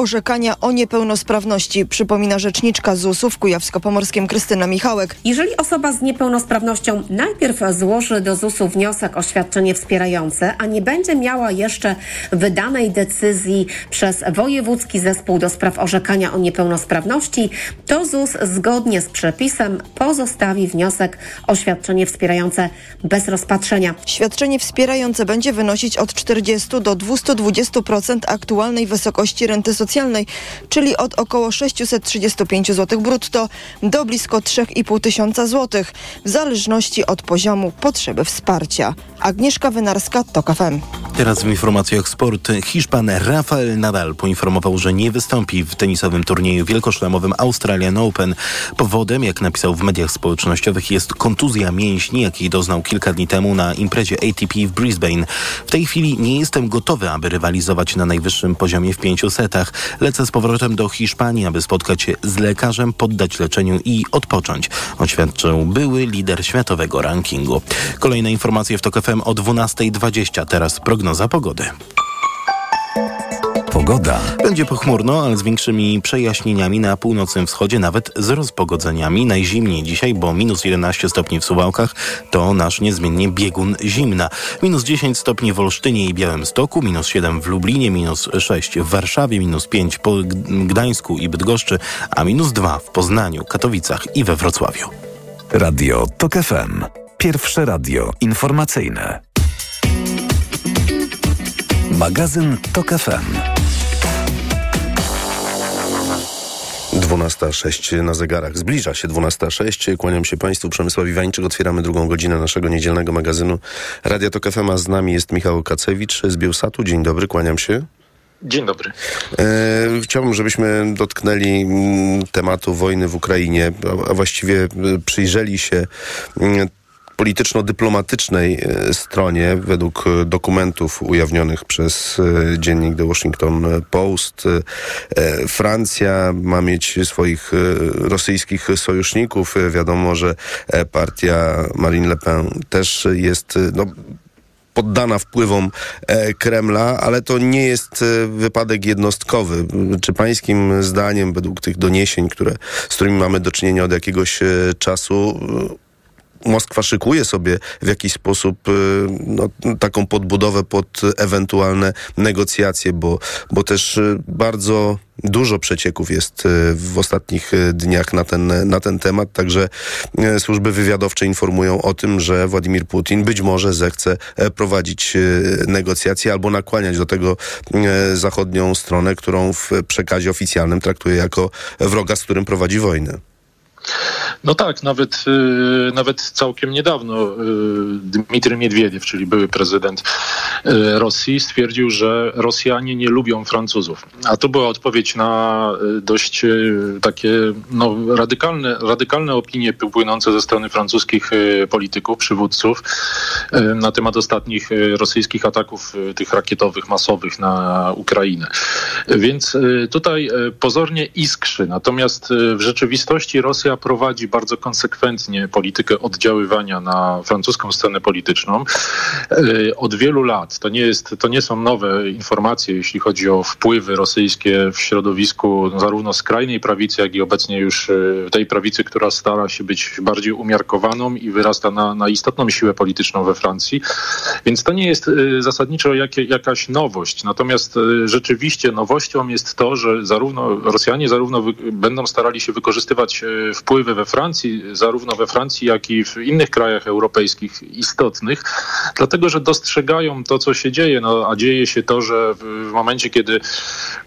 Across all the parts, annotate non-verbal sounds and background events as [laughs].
orzekania o niepełnosprawności, przypomina rzeczniczka ZUS-u w Kujawsko-Pomorskim Krystyna Michałek. Jeżeli osoba z niepełnosprawnością najpierw złoży do ZUS-u wniosek o świadczenie wspierające, a nie będzie miała jeszcze wydanej decyzji przez Wojewódzki Zespół do Spraw Orzekania o Niepełnosprawności, to ZUS zgodnie z przepisem pozostawi wniosek o świadczenie wspierające bez rozpatrzenia. Świadczenie wspierające będzie wynosić od 40 do 220% aktualnej wysokości renty socjalnej, czyli od około 635 zł brutto do blisko 3,5 tysiąca złotych, w zależności od poziomu potrzeby wsparcia. Agnieszka Wynarska, TOK FM. Teraz w informacjach sport. Hiszpan Rafael Nadal poinformował, że nie wystąpi w tenisowym turnieju wielkoszlemowym Australian Open. Powodem, jak napisał w mediach społecznościowych, jest kontuzja mięśni, jakiej doznał kilka dni temu na imprezie ATP w Brisbane. W tej chwili nie jestem gotowy, aby rywalizować na najwyższym poziomie w pięciu setach. Lecę z powrotem do Hiszpanii, aby spotkać się z lekarzem, poddać leczeniu i odpocząć, oświadczył były lider światowego rankingu. Kolejne informacje w TOK FM o 12.20. Teraz prognoza pogody. Pogoda. Będzie pochmurno, ale z większymi przejaśnieniami na północnym wschodzie, nawet z rozpogodzeniami. Najzimniej dzisiaj, bo minus 11 stopni w Suwałkach to nasz niezmiennie biegun zimna. Minus 10 stopni w Olsztynie i Białymstoku, minus 7 w Lublinie, minus 6 w Warszawie, minus 5 po Gdańsku i Bydgoszczy, a minus 2 w Poznaniu, Katowicach i we Wrocławiu. Radio TOK FM. Pierwsze radio informacyjne. Magazyn TOK FM. 12.06 na zegarach. Zbliża się 12.06. Kłaniam się Państwu. Przemysław Iwańczyk. Otwieramy drugą godzinę naszego niedzielnego magazynu Radia Tok FM, z nami jest Michał Kacewicz z Bielsatu. Dzień dobry, kłaniam się. Dzień dobry. E, chciałbym, żebyśmy dotknęli mm, tematu wojny w Ukrainie, a, właściwie przyjrzeli się mm, polityczno-dyplomatycznej e, stronie, według e, dokumentów ujawnionych przez e, dziennik The Washington Post, Francja ma mieć swoich rosyjskich sojuszników. Wiadomo, że partia Marine Le Pen też jest no, poddana wpływom Kremla, ale to nie jest wypadek jednostkowy. Czy pańskim zdaniem, według tych doniesień, które, z którymi mamy do czynienia od jakiegoś czasu, Moskwa szykuje sobie w jakiś sposób y, no, taką podbudowę pod ewentualne negocjacje, bo, bo też y, bardzo dużo przecieków jest y, w ostatnich dniach na ten, na ten temat, także służby wywiadowcze informują o tym, że Władimir Putin być może zechce e, prowadzić negocjacje albo nakłaniać do tego zachodnią stronę, którą w przekazie oficjalnym traktuje jako wroga, z którym prowadzi wojnę. No tak, nawet, y, nawet całkiem niedawno y, Dmitry Miedwiediew, czyli były prezydent y, Rosji, stwierdził, że Rosjanie nie lubią Francuzów. A to była odpowiedź na dość takie no, radykalne, radykalne opinie płynące ze strony francuskich polityków, przywódców na temat ostatnich rosyjskich ataków tych rakietowych, masowych na Ukrainę. Więc tutaj pozornie iskrzy. Natomiast w rzeczywistości Rosja prowadzi bardzo konsekwentnie politykę oddziaływania na francuską scenę polityczną e, od wielu lat. To nie, jest, to nie są nowe informacje, jeśli chodzi o wpływy rosyjskie w środowisku zarówno skrajnej prawicy, jak i obecnie już e, tej prawicy, która stara się być bardziej umiarkowaną i wyrasta na, na istotną siłę polityczną we Francji. Więc to nie jest e, zasadniczo jakie, jakaś nowość. Natomiast rzeczywiście nowością jest to, że zarówno Rosjanie zarówno wy, będą starali się wykorzystywać wpływy we Francji, zarówno we Francji, jak i w innych krajach europejskich istotnych, dlatego że dostrzegają to, co się dzieje, no, a dzieje się to, że w momencie, kiedy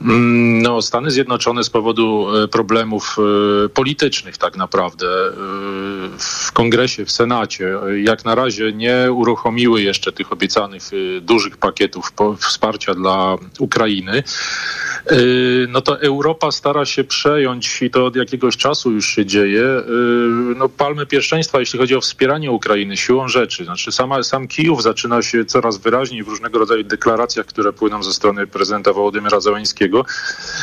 mm, no, Stany Zjednoczone z powodu e, problemów e, politycznych tak naprawdę e, w kongresie, w Senacie, jak na razie nie uruchomiły jeszcze tych obiecanych dużych pakietów wsparcia dla Ukrainy, no to Europa stara się przejąć i to od jakiegoś czasu już się dzieje no, palmę pierwszeństwa, jeśli chodzi o wspieranie Ukrainy siłą rzeczy. Znaczy sama, sam Kijów zaczyna się coraz wyraźniej w różnego rodzaju deklaracjach, które płyną ze strony prezydenta Wołodymyra Załęskiego,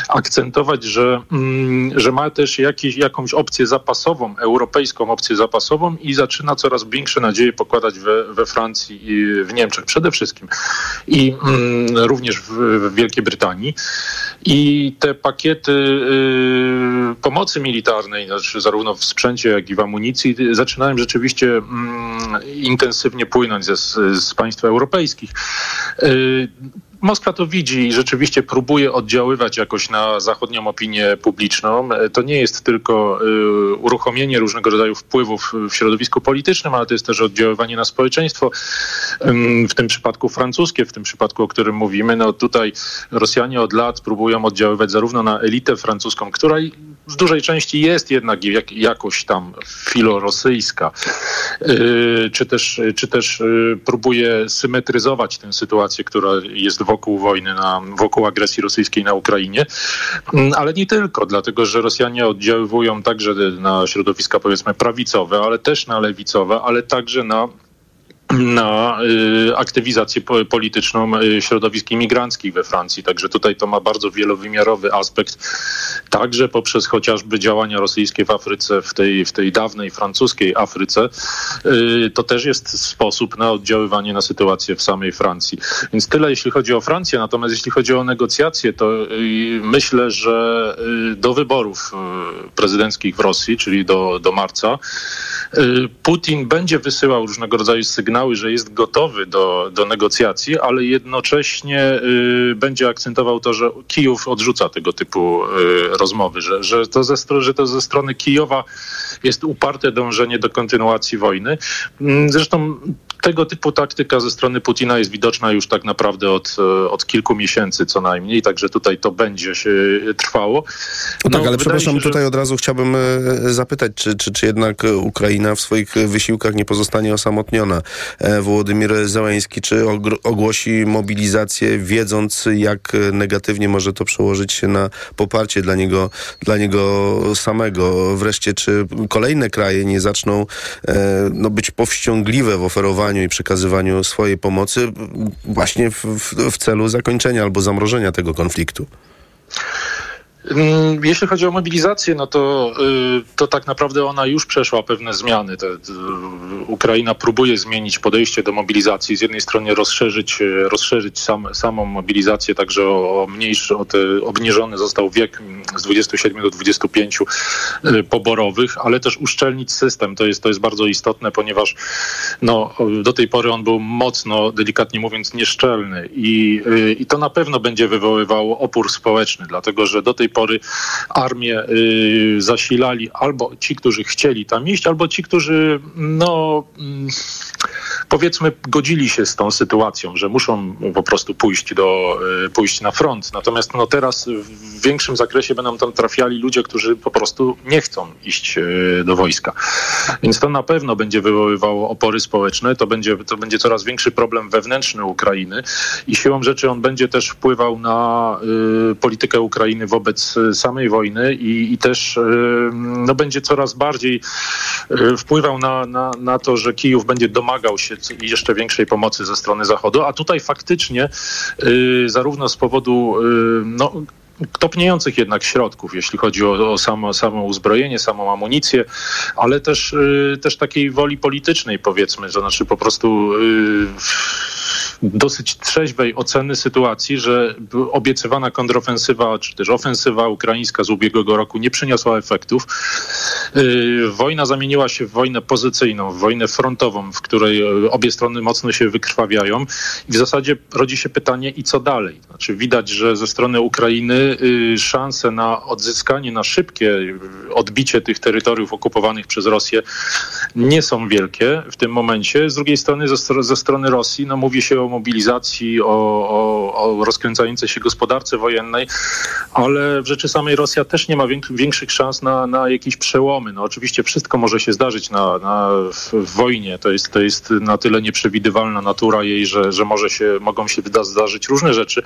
akcentować, że, mm, że ma też jakiś, jakąś opcję zapasową, europejską opcję zapasową i zaczyna coraz większe nadzieje pokładać we, we Francji i w Niemczech przede wszystkim i mm, również w, w Wielkiej Brytanii. I te pakiety y, pomocy militarnej, znaczy zarówno w sprzęcie, jak i w amunicji, zaczynają rzeczywiście mm, intensywnie płynąć ze, z państw europejskich. Y, Moskwa to widzi i rzeczywiście próbuje oddziaływać jakoś na zachodnią opinię publiczną. To nie jest tylko y, uruchomienie różnego rodzaju wpływów w środowisku politycznym, ale to jest też oddziaływanie na społeczeństwo, w tym przypadku francuskie, w tym przypadku, o którym mówimy. No tutaj Rosjanie od lat próbują oddziaływać zarówno na elitę francuską, która w dużej części jest jednak jak, jakoś tam filorosyjska, y, czy też, czy też y, próbuje symetryzować tę sytuację, która jest wokół wojny, na, wokół agresji rosyjskiej na Ukrainie, mm, ale nie tylko, dlatego że Rosjanie oddziaływują także na środowiska powiedzmy prawicowe, ale też na lewicowe, ale także na na y, aktywizację polityczną y, środowisk imigranckich we Francji. Także tutaj to ma bardzo wielowymiarowy aspekt, także poprzez chociażby działania rosyjskie w Afryce, w tej, w tej dawnej francuskiej Afryce. Y, to też jest sposób na oddziaływanie na sytuację w samej Francji. Więc tyle jeśli chodzi o Francję, natomiast jeśli chodzi o negocjacje, to myślę, że do wyborów prezydenckich w Rosji, czyli do, do marca, Putin będzie wysyłał różnego rodzaju sygnały, sygnały, że jest gotowy do, do negocjacji, ale jednocześnie y, będzie akcentował to, że Kijów odrzuca tego typu y, rozmowy, że, że, to ze, że to ze strony Kijowa jest uparte dążenie do kontynuacji wojny. Mm, zresztą tego typu taktyka ze strony Putina jest widoczna już tak naprawdę od, e, od kilku miesięcy co najmniej, także tutaj to będzie się trwało. No, no tak, ale przepraszam, się, że... tutaj od razu chciałbym e, zapytać, czy, czy, czy jednak Ukraina w swoich wysiłkach nie pozostanie osamotniona. E, Wołodymir Załęski, czy ogłosi mobilizację, wiedząc jak negatywnie może to przełożyć się na poparcie dla niego, dla niego samego. Wreszcie, czy kolejne kraje nie zaczną no, być powściągliwe w oferowaniu i przekazywaniu swojej pomocy właśnie w, w, w celu zakończenia albo zamrożenia tego konfliktu. Mm, jeśli chodzi o mobilizację, no to, y, to tak naprawdę ona już przeszła pewne zmiany. Ukraina próbuje zmienić podejście do mobilizacji. Z jednej strony rozszerzyć, y, rozszerzyć sam, samą mobilizację, także o, mniejszy, o te, obniżony został wiek z 27 do 25 y, poborowych, ale też uszczelnić system. To jest, to jest bardzo istotne, ponieważ no, do tej pory on był mocno, delikatnie mówiąc, nieszczelny i, i to na pewno będzie wywoływało opór społeczny, dlatego że do tej pory armię y, zasilali albo ci, którzy chcieli tam iść, albo ci, którzy no mm, powiedzmy godzili się z tą sytuacją, że muszą po prostu pójść, do, y, pójść na front. Natomiast no teraz w większym zakresie będą tam trafiali ludzie, którzy po prostu nie chcą iść y, do wojska. Więc to na pewno będzie wywoływało opory społeczne, to będzie, to będzie coraz większy problem wewnętrzny Ukrainy i siłą rzeczy on będzie też wpływał na y, politykę Ukrainy wobec samej wojny i, i też y, no, będzie coraz bardziej y, wpływał na, na, na to, że Kijów będzie domagał się jeszcze większej pomocy ze strony Zachodu, a tutaj faktycznie y, zarówno z powodu no, topniejących jednak środków, jeśli chodzi o, o samo, samo uzbrojenie, samą amunicję, ale też, też takiej woli politycznej powiedzmy, to znaczy po prostu dosyć trzeźwej oceny sytuacji, że obiecywana kontrofensywa, czy też ofensywa ukraińska z ubiegłego roku nie przyniosła efektów. Y, wojna zamieniła się w wojnę pozycyjną, w wojnę frontową, w której y, obie strony mocno się wykrwawiają. I w zasadzie rodzi się pytanie, i co dalej? Znaczy widać, że ze strony Ukrainy y, szanse na odzyskanie, na szybkie odbicie tych terytoriów okupowanych przez Rosję nie są wielkie w tym momencie. Z drugiej strony ze, ze strony Rosji no, mówi się o mobilizacji, o, o, o rozkręcającej się gospodarce wojennej, ale w rzeczy samej Rosja też nie ma większych szans na, na jakieś przełomy. No oczywiście wszystko może się zdarzyć na, na, w, wojnie. To jest, to jest na tyle nieprzewidywalna natura jej, że, że może się, mogą się zdarzyć różne rzeczy,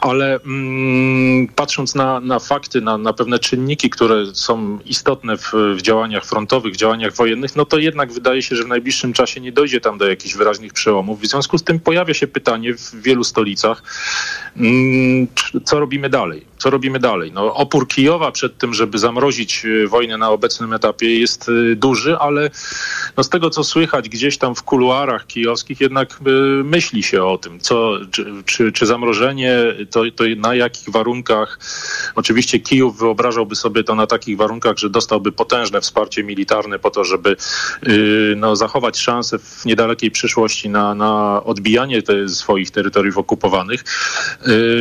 ale mm, patrząc na, na fakty, na, na pewne czynniki, które są istotne w, w działaniach frontowych, w działaniach wojennych, no to jednak wydaje się, że w najbliższym czasie nie dojdzie tam do jakichś wyraźnych przełomów. W związku z tym pojawia się pytanie w wielu stolicach, mm, co robimy dalej? Co robimy dalej? No, opór Kijowa przed tym, żeby zamrozić y, wojnę na obecnym etapie jest y, duży, ale no, z tego, co słychać gdzieś tam w kuluarach kijowskich, jednak y, myśli się o tym, co, czy, czy, czy zamrożenie, to, to na jakich warunkach. Oczywiście Kijów wyobrażałby sobie to na takich warunkach, że dostałby potężne wsparcie militarne po to, żeby no, zachować szansę w niedalekiej przyszłości na, na odbijanie te swoich terytoriów okupowanych.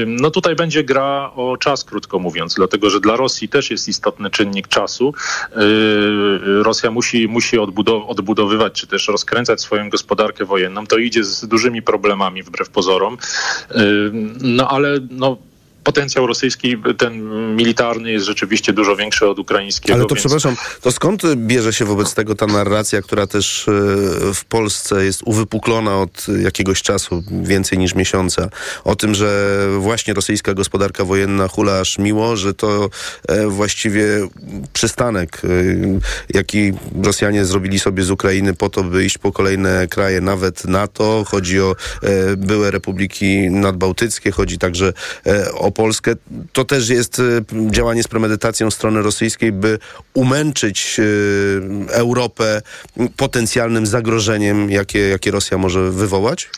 No tutaj będzie gra o czas, krótko mówiąc, dlatego że dla Rosji też jest istotny czynnik czasu. Yy, Rosja musi, musi odbudow odbudowywać, czy też rozkręcać swoją gospodarkę wojenną. To idzie z dużymi problemami, wbrew pozorom. Yy, no ale no, potencjał rosyjski, ten militarny jest rzeczywiście dużo większy od ukraińskiego. Ale to więc... przepraszam, to skąd bierze się wobec tego ta narracja, która też e, w Polsce jest uwypuklona od jakiegoś czasu, więcej niż miesiąca, o tym, że właśnie rosyjska gospodarka wojenna hula aż miło, że to e, właściwie przystanek, e, jaki Rosjanie zrobili sobie z Ukrainy po to, by iść po kolejne kraje, nawet NATO. Chodzi o byłe republiki nadbałtyckie, chodzi także o Polskę, to też jest y, działanie z premedytacją strony rosyjskiej, by umęczyć y, Europę potencjalnym zagrożeniem, jakie, jakie Rosja może wywołać?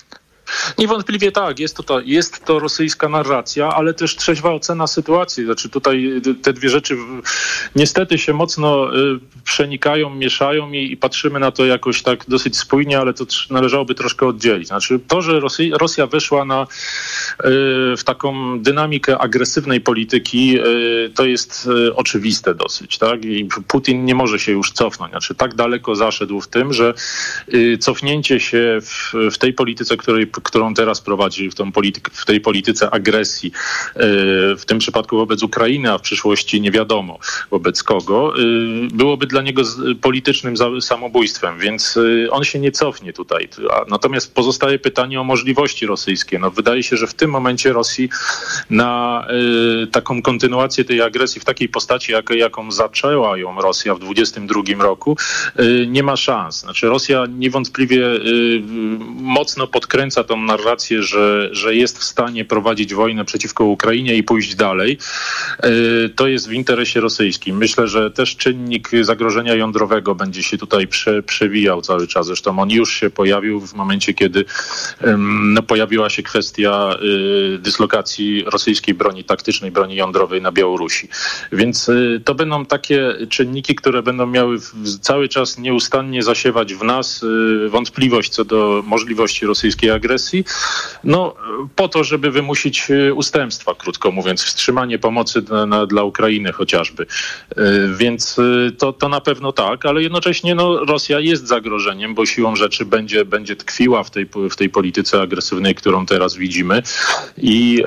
Niewątpliwie tak, jest to, to, jest to rosyjska narracja, ale też trzeźwa ocena sytuacji. Znaczy tutaj te dwie rzeczy niestety się mocno y, przenikają, mieszają i, i, patrzymy na to jakoś tak dosyć spójnie, ale to należałoby troszkę oddzielić. Znaczy to, że Rosja, Rosja weszła na, y, w taką dynamikę agresywnej polityki, y, to jest y, oczywiste dosyć. Tak? I Putin nie może się już cofnąć. Znaczy tak daleko zaszedł w tym, że y, cofnięcie się w, w tej polityce, której którą teraz prowadzi w, tą polityk, w tej polityce agresji, w tym przypadku wobec Ukrainy, a w przyszłości nie wiadomo wobec kogo, byłoby dla niego politycznym samobójstwem, więc on się nie cofnie tutaj. Natomiast pozostaje pytanie o możliwości rosyjskie. No, wydaje się, że w tym momencie Rosji na taką kontynuację tej agresji w takiej postaci, jak, jaką zaczęła ją Rosja w 2022 roku, nie ma szans. Znaczy Rosja niewątpliwie mocno podkręca tą narrację, że, że jest w stanie prowadzić wojnę przeciwko Ukrainie i pójść dalej, e, to jest w interesie rosyjskim. Myślę, że też czynnik zagrożenia jądrowego będzie się tutaj prze, przewijał cały czas. Zresztą on już się pojawił w momencie, kiedy no, pojawiła się kwestia y, dyslokacji rosyjskiej broni taktycznej, broni jądrowej na Białorusi. Więc y, to będą takie czynniki, które będą miały cały czas nieustannie zasiewać w nas y, wątpliwość co do możliwości rosyjskiej agresji no po to, żeby wymusić ustępstwa, krótko mówiąc, wstrzymanie pomocy na, na, dla Ukrainy chociażby. Więc to, to na pewno tak, ale jednocześnie no, Rosja jest zagrożeniem, bo siłą rzeczy będzie, będzie tkwiła w tej, w tej polityce agresywnej, którą teraz widzimy. I,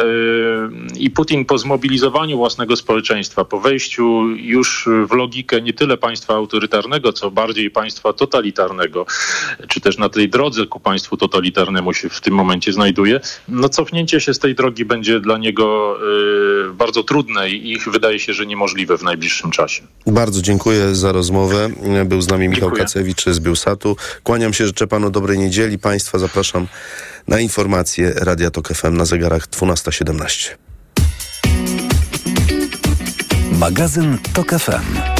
I Putin po zmobilizowaniu własnego społeczeństwa, po wejściu już w logikę nie tyle państwa autorytarnego, co bardziej państwa totalitarnego, czy też na tej drodze ku państwu totalitarnemu się w tym momencie znajduje, no cofnięcie się z tej drogi będzie dla niego y, bardzo trudne i wydaje się, że niemożliwe w najbliższym czasie. Bardzo dziękuję za rozmowę. Był z nami Michał dziękuję. Kacewicz z Bielsatu. Kłaniam się, życzę panu dobrej niedzieli. Państwa zapraszam na informacje Radia Tok FM na zegarach 12.17. Magazyn Tok FM.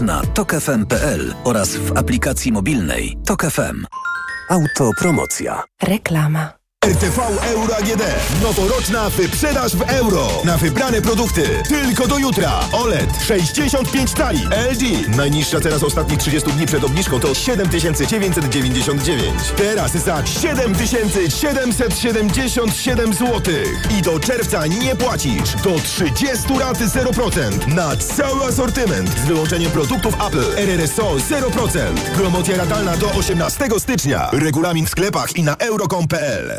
na tokefm.pl oraz w aplikacji mobilnej Tok FM. Autopromocja. Reklama. RTV Euro AGD. Noworoczna wyprzedaż w euro. Na wybrane produkty. Tylko do jutra. OLED 65 tali. LG. Najniższa teraz ostatnich 30 dni przed obniżką to 7999. Teraz za 7777 zł. I do czerwca nie płacisz. Do 30 lat 0%. Na cały asortyment. Z wyłączeniem produktów Apple. RRSO 0%. Promocja ratalna do 18 stycznia. Regulamin w sklepach i na euro.com.pl.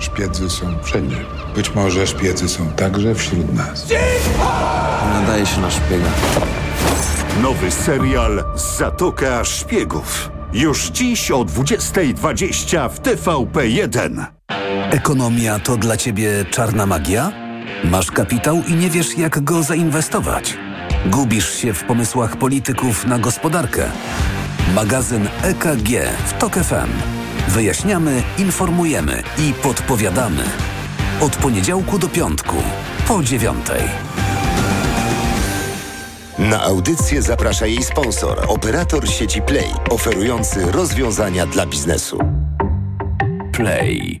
Szpiedzy są wszędzie. Być może szpiedzy są także wśród nas. Nadaje się na szpiega. Nowy serial Zatoka Szpiegów. Już dziś o 20.20 w TVP1. Ekonomia to dla ciebie czarna magia? Masz kapitał i nie wiesz, jak go zainwestować. Gubisz się w pomysłach polityków na gospodarkę. Magazyn EKG w TOK FM. Wyjaśniamy, informujemy i podpowiadamy. Od poniedziałku do piątku, po dziewiątej. Na audycję zaprasza jej sponsor, operator sieci Play, oferujący rozwiązania dla biznesu. Play.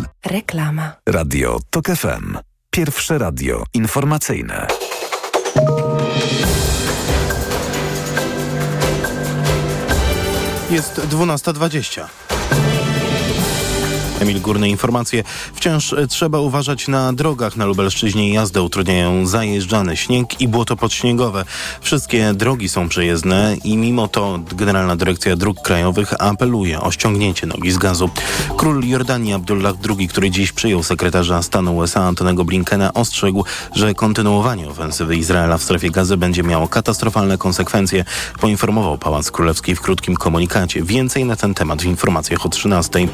Reklama. Radio TOK FM. Pierwsze radio informacyjne. Jest 12.20. Emil Górny informacje. Wciąż trzeba uważać na drogach na Lubelszczyźnie. Jazdę utrudniają zajeżdżany śnieg i błoto podśniegowe. Wszystkie drogi są przejezdne i mimo to Generalna Dyrekcja Dróg Krajowych apeluje o ściągnięcie nogi z gazu. Król Jordanii Abdullah II, który dziś przyjął sekretarza stanu USA Antonego Blinkena, ostrzegł, że kontynuowanie ofensywy Izraela w strefie gazy będzie miało katastrofalne konsekwencje, poinformował Pałac Królewski w krótkim komunikacie. Więcej na ten temat w informacjach o 13.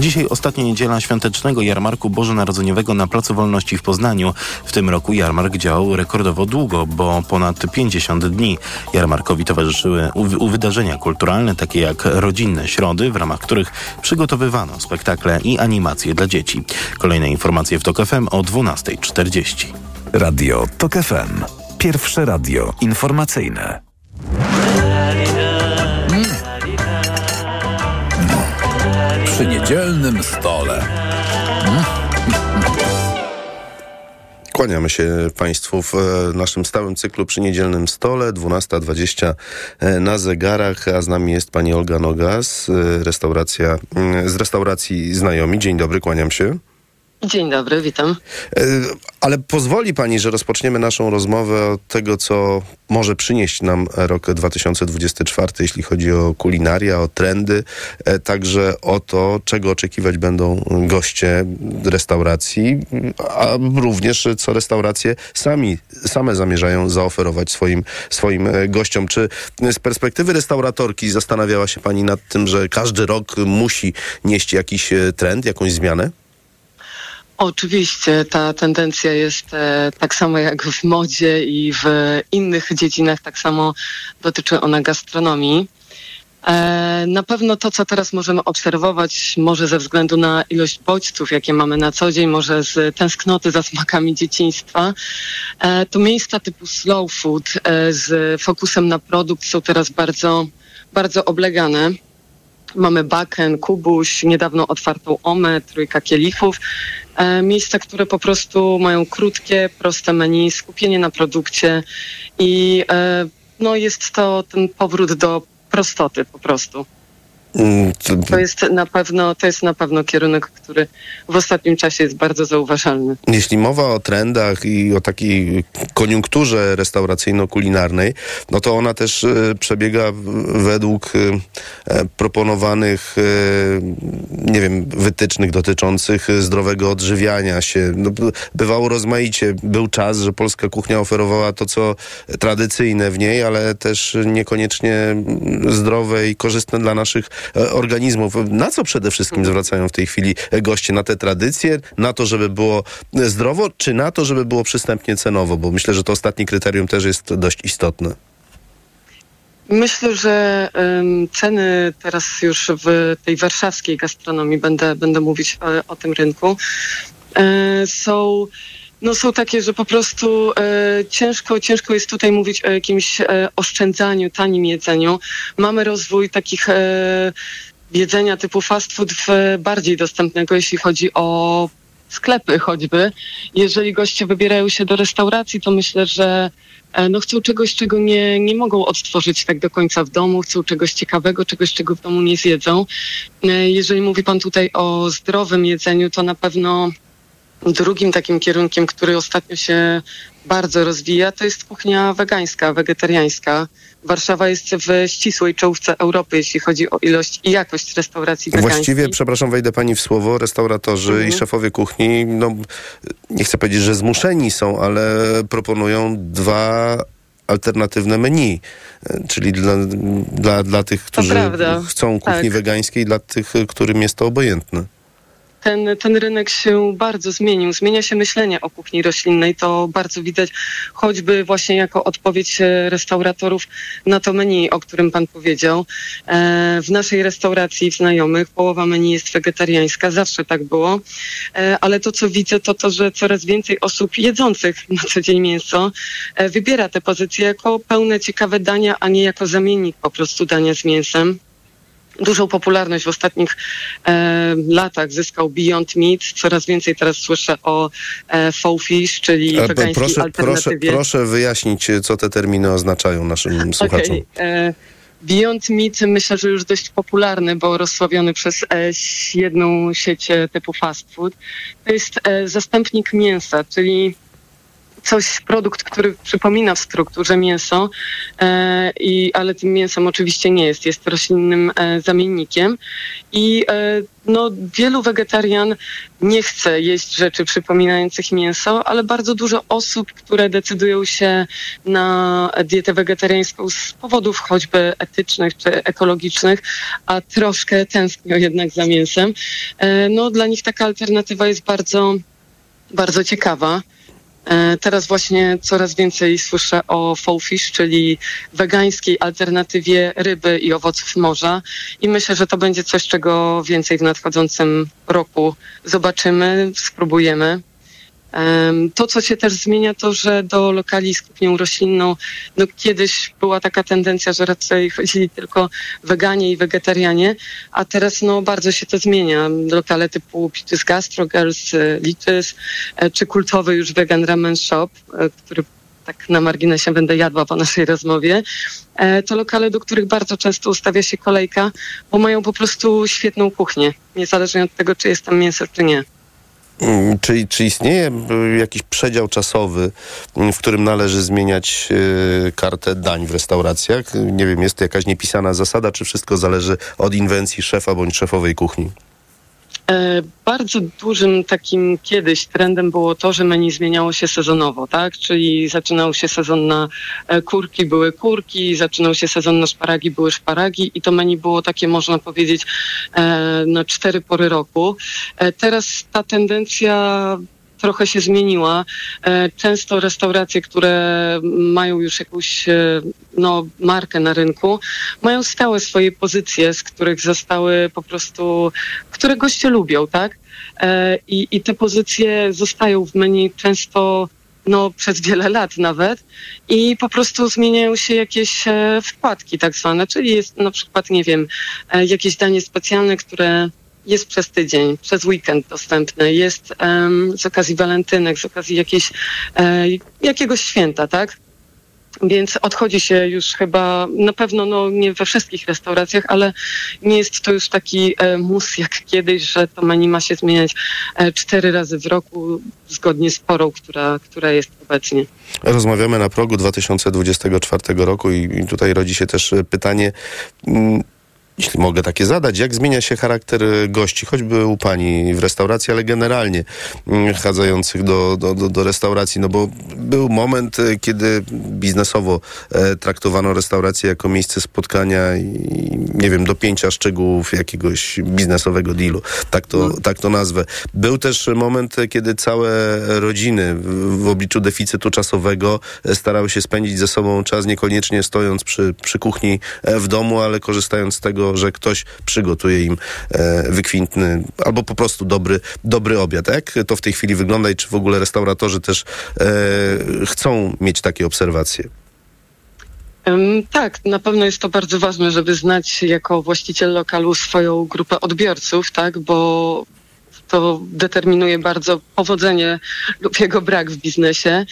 Dzisiaj ostatnia niedziela świątecznego jarmarku bożonarodzeniowego na Placu Wolności w Poznaniu. W tym roku jarmark działał rekordowo długo, bo ponad 50 dni. Jarmarkowi towarzyszyły wydarzenia kulturalne, takie jak rodzinne środy, w ramach których przygotowywano spektakle i animacje dla dzieci. Kolejne informacje w TOK FM o 12.40. Radio TOK FM. Pierwsze radio informacyjne. Przy niedzielnym stole. Kłaniamy się Państwu w e, naszym stałym cyklu przy niedzielnym stole, 12.20 e, na zegarach, a z nami jest pani Olga Nogas, e, restauracja, mm, z restauracji Znajomi. Dzień dobry, kłaniam się. Dzień dobry, witam. E, Ale pozwoli pani, że rozpoczniemy naszą rozmowę od tego, co może przynieść nam rok 2024, jeśli chodzi o kulinaria, o trendy, e, także o to, czego oczekiwać będą goście restauracji, a również co restauracje sami, same zamierzają zaoferować swoim, swoim e, gościom. Czy z perspektywy restauratorki zastanawiała się pani nad tym, że każdy rok musi nieść jakiś trend, jakąś zmianę? Oczywiście ta tendencja jest e, tak samo jak w modzie i w innych dziedzinach, tak samo dotyczy ona gastronomii. E, na pewno to, co teraz możemy obserwować, może ze względu na ilość bodźców, jakie mamy na co dzień, może z tęsknoty za smakami dzieciństwa, e, to miejsca typu slow food e, z fokusem na produkt są teraz bardzo, bardzo oblegane. Mamy Baken, Kubuś, niedawno otwartą Omę, Trójka Kielichów. E, miejsca, które po prostu mają krótkie, proste menu, skupienie na produkcie i e, no jest to ten powrót do prostoty po prostu. Mm, To jest na pewno, to jest na pewno kierunek, który w ostatnim czasie jest bardzo zauważalny. Jeśli mowa o trendach i o takiej koniunkturze restauracyjno-kulinarnej, no to ona też e, przebiega według e, proponowanych, e, nie wiem, wytycznych dotyczących zdrowego odżywiania się. No, bywało rozmaicie. Był czas, że polska kuchnia oferowała to, co tradycyjne w niej, ale też niekoniecznie zdrowe i korzystne dla naszych organizmów. Na co przede wszystkim zwracają w tej chwili e, goście? Na te tradycje, na to, żeby było e, zdrowo, czy na to, żeby było przystępnie cenowo? Bo myślę, że to ostatnie kryterium też jest dość istotne. Myślę, że ceny teraz już w tej warszawskiej gastronomii, będę, będę mówić e, o tym rynku, e, są, no są takie, że po prostu e, ciężko, ciężko jest tutaj mówić o jakimś e, oszczędzaniu, tanim jedzeniu. Mamy rozwój takich e, jedzenia typu fast food w bardziej dostępnego, jeśli chodzi o sklepy choćby. Jeżeli goście wybierają się do restauracji, to myślę, że e, no chcą czegoś, czego nie, nie mogą odtworzyć tak do końca w domu, chcą czegoś ciekawego, czegoś, czego w domu nie zjedzą. E, Jeżeli mówi Pan tutaj o zdrowym jedzeniu, to na pewno drugim takim kierunkiem, który ostatnio się bardzo rozwija, to jest kuchnia wegańska, wegetariańska. Warszawa jest w ścisłej czołówce Europy, jeśli chodzi o ilość i jakość restauracji wegańskich. Właściwie, przepraszam, wejdę pani w słowo, restauratorzy Mhm. i szefowie kuchni, no nie chcę powiedzieć, że zmuszeni są, ale proponują dwa alternatywne menu, czyli dla, dla, dla tych, którzy chcą kuchni Tak. wegańskiej, dla tych, którym jest to obojętne. Ten, ten rynek się bardzo zmienił. Zmienia się myślenie o kuchni roślinnej. To bardzo widać choćby właśnie jako odpowiedź e, restauratorów na to menu, o którym pan powiedział. E, w naszej restauracji w znajomych połowa menu jest wegetariańska. Zawsze tak było. E, ale to, co widzę, to to, że coraz więcej osób jedzących na co dzień mięso wybiera te pozycje jako pełne ciekawe dania, a nie jako zamiennik po prostu dania z mięsem. Dużą popularność w ostatnich e, latach zyskał Beyond Meat. Coraz więcej teraz słyszę o e, faux fish, czyli E, wegańskiej Proszę, proszę, alternatywie. proszę wyjaśnić, co te terminy oznaczają naszym słuchaczom. Okej, e, Beyond Meat myślę, że już dość popularny, bo rozsławiony przez e, jedną sieć e, typu fast food. To jest e, zastępnik mięsa, czyli coś, produkt, który przypomina w strukturze mięso, e, i, ale tym mięsem oczywiście nie jest, jest roślinnym e, zamiennikiem. I e, no, wielu wegetarian nie chce jeść rzeczy przypominających mięso, ale bardzo dużo osób, które decydują się na dietę wegetariańską z powodów choćby etycznych czy ekologicznych, a troszkę tęsknią jednak za mięsem, no dla nich taka alternatywa jest bardzo, bardzo ciekawa. E, Teraz właśnie coraz więcej słyszę o faux fish, czyli wegańskiej alternatywie ryby i owoców morza. I myślę, że to będzie coś, czego więcej w nadchodzącym roku zobaczymy, spróbujemy. To, co się też zmienia, to, że do lokali z kuchnią roślinną, no kiedyś była taka tendencja, że raczej chodzili tylko weganie i wegetarianie, a teraz no bardzo się to zmienia. Lokale typu Pitus Gastro Girls, e, Lichys, e, czy kultowy już Vegan Ramen Shop, e, który tak na marginesie będę jadła po naszej rozmowie, to lokale, do których bardzo często ustawia się kolejka, bo mają po prostu świetną kuchnię, niezależnie od tego, czy jest tam mięso, czy nie. Mm, Czy, czy istnieje y, jakiś przedział czasowy, mm, w którym należy zmieniać y, kartę dań w restauracjach? Nie wiem, jest to jakaś niepisana zasada, czy wszystko zależy od inwencji szefa bądź szefowej kuchni? E, Bardzo dużym takim kiedyś trendem było to, że menu zmieniało się sezonowo, tak? Czyli zaczynał się sezon na e, kurki, były kurki, zaczynał się sezon na szparagi, były szparagi i to menu było takie, można powiedzieć, e, na cztery pory roku. Teraz ta tendencja trochę się zmieniła. E, Często restauracje, które mają już jakąś e, no, markę na rynku, mają stałe swoje pozycje, z których zostały po prostu, które goście lubią, tak? E, I, i te pozycje zostają w menu często no, przez wiele lat nawet i po prostu zmieniają się jakieś wkładki tak zwane, czyli jest na przykład, nie wiem, jakieś danie specjalne, które jest przez tydzień, przez weekend dostępne, jest em, z okazji walentynek, z okazji jakiejś, e, jakiegoś święta, tak? Więc odchodzi się już chyba, na pewno no, nie we wszystkich restauracjach, ale nie jest to już taki e, mus jak kiedyś, że to menu ma się zmieniać e, cztery razy w roku zgodnie z porą, która, która jest obecnie. Rozmawiamy na progu 2024 roku i, i tutaj rodzi się też e, pytanie, mm, jeśli mogę takie zadać, jak zmienia się charakter e, gości, choćby u pani w restauracji, ale generalnie mm, chadzających do, do, do, restauracji, no bo był moment, e, kiedy biznesowo e, traktowano restaurację jako miejsce spotkania i nie wiem, dopięcia szczegółów jakiegoś biznesowego dealu, tak to, tak to nazwę. Był też moment, e, kiedy całe rodziny w, w obliczu deficytu czasowego e, starały się spędzić ze sobą czas, niekoniecznie stojąc przy, przy kuchni e, w domu, ale korzystając z tego, że ktoś przygotuje im e, wykwintny albo po prostu dobry, dobry obiad. Jak to w tej chwili wygląda i czy w ogóle restauratorzy też e, chcą mieć takie obserwacje? Tak, na pewno jest to bardzo ważne, żeby znać jako właściciel lokalu swoją grupę odbiorców, tak, bo to determinuje bardzo powodzenie lub jego brak w biznesie.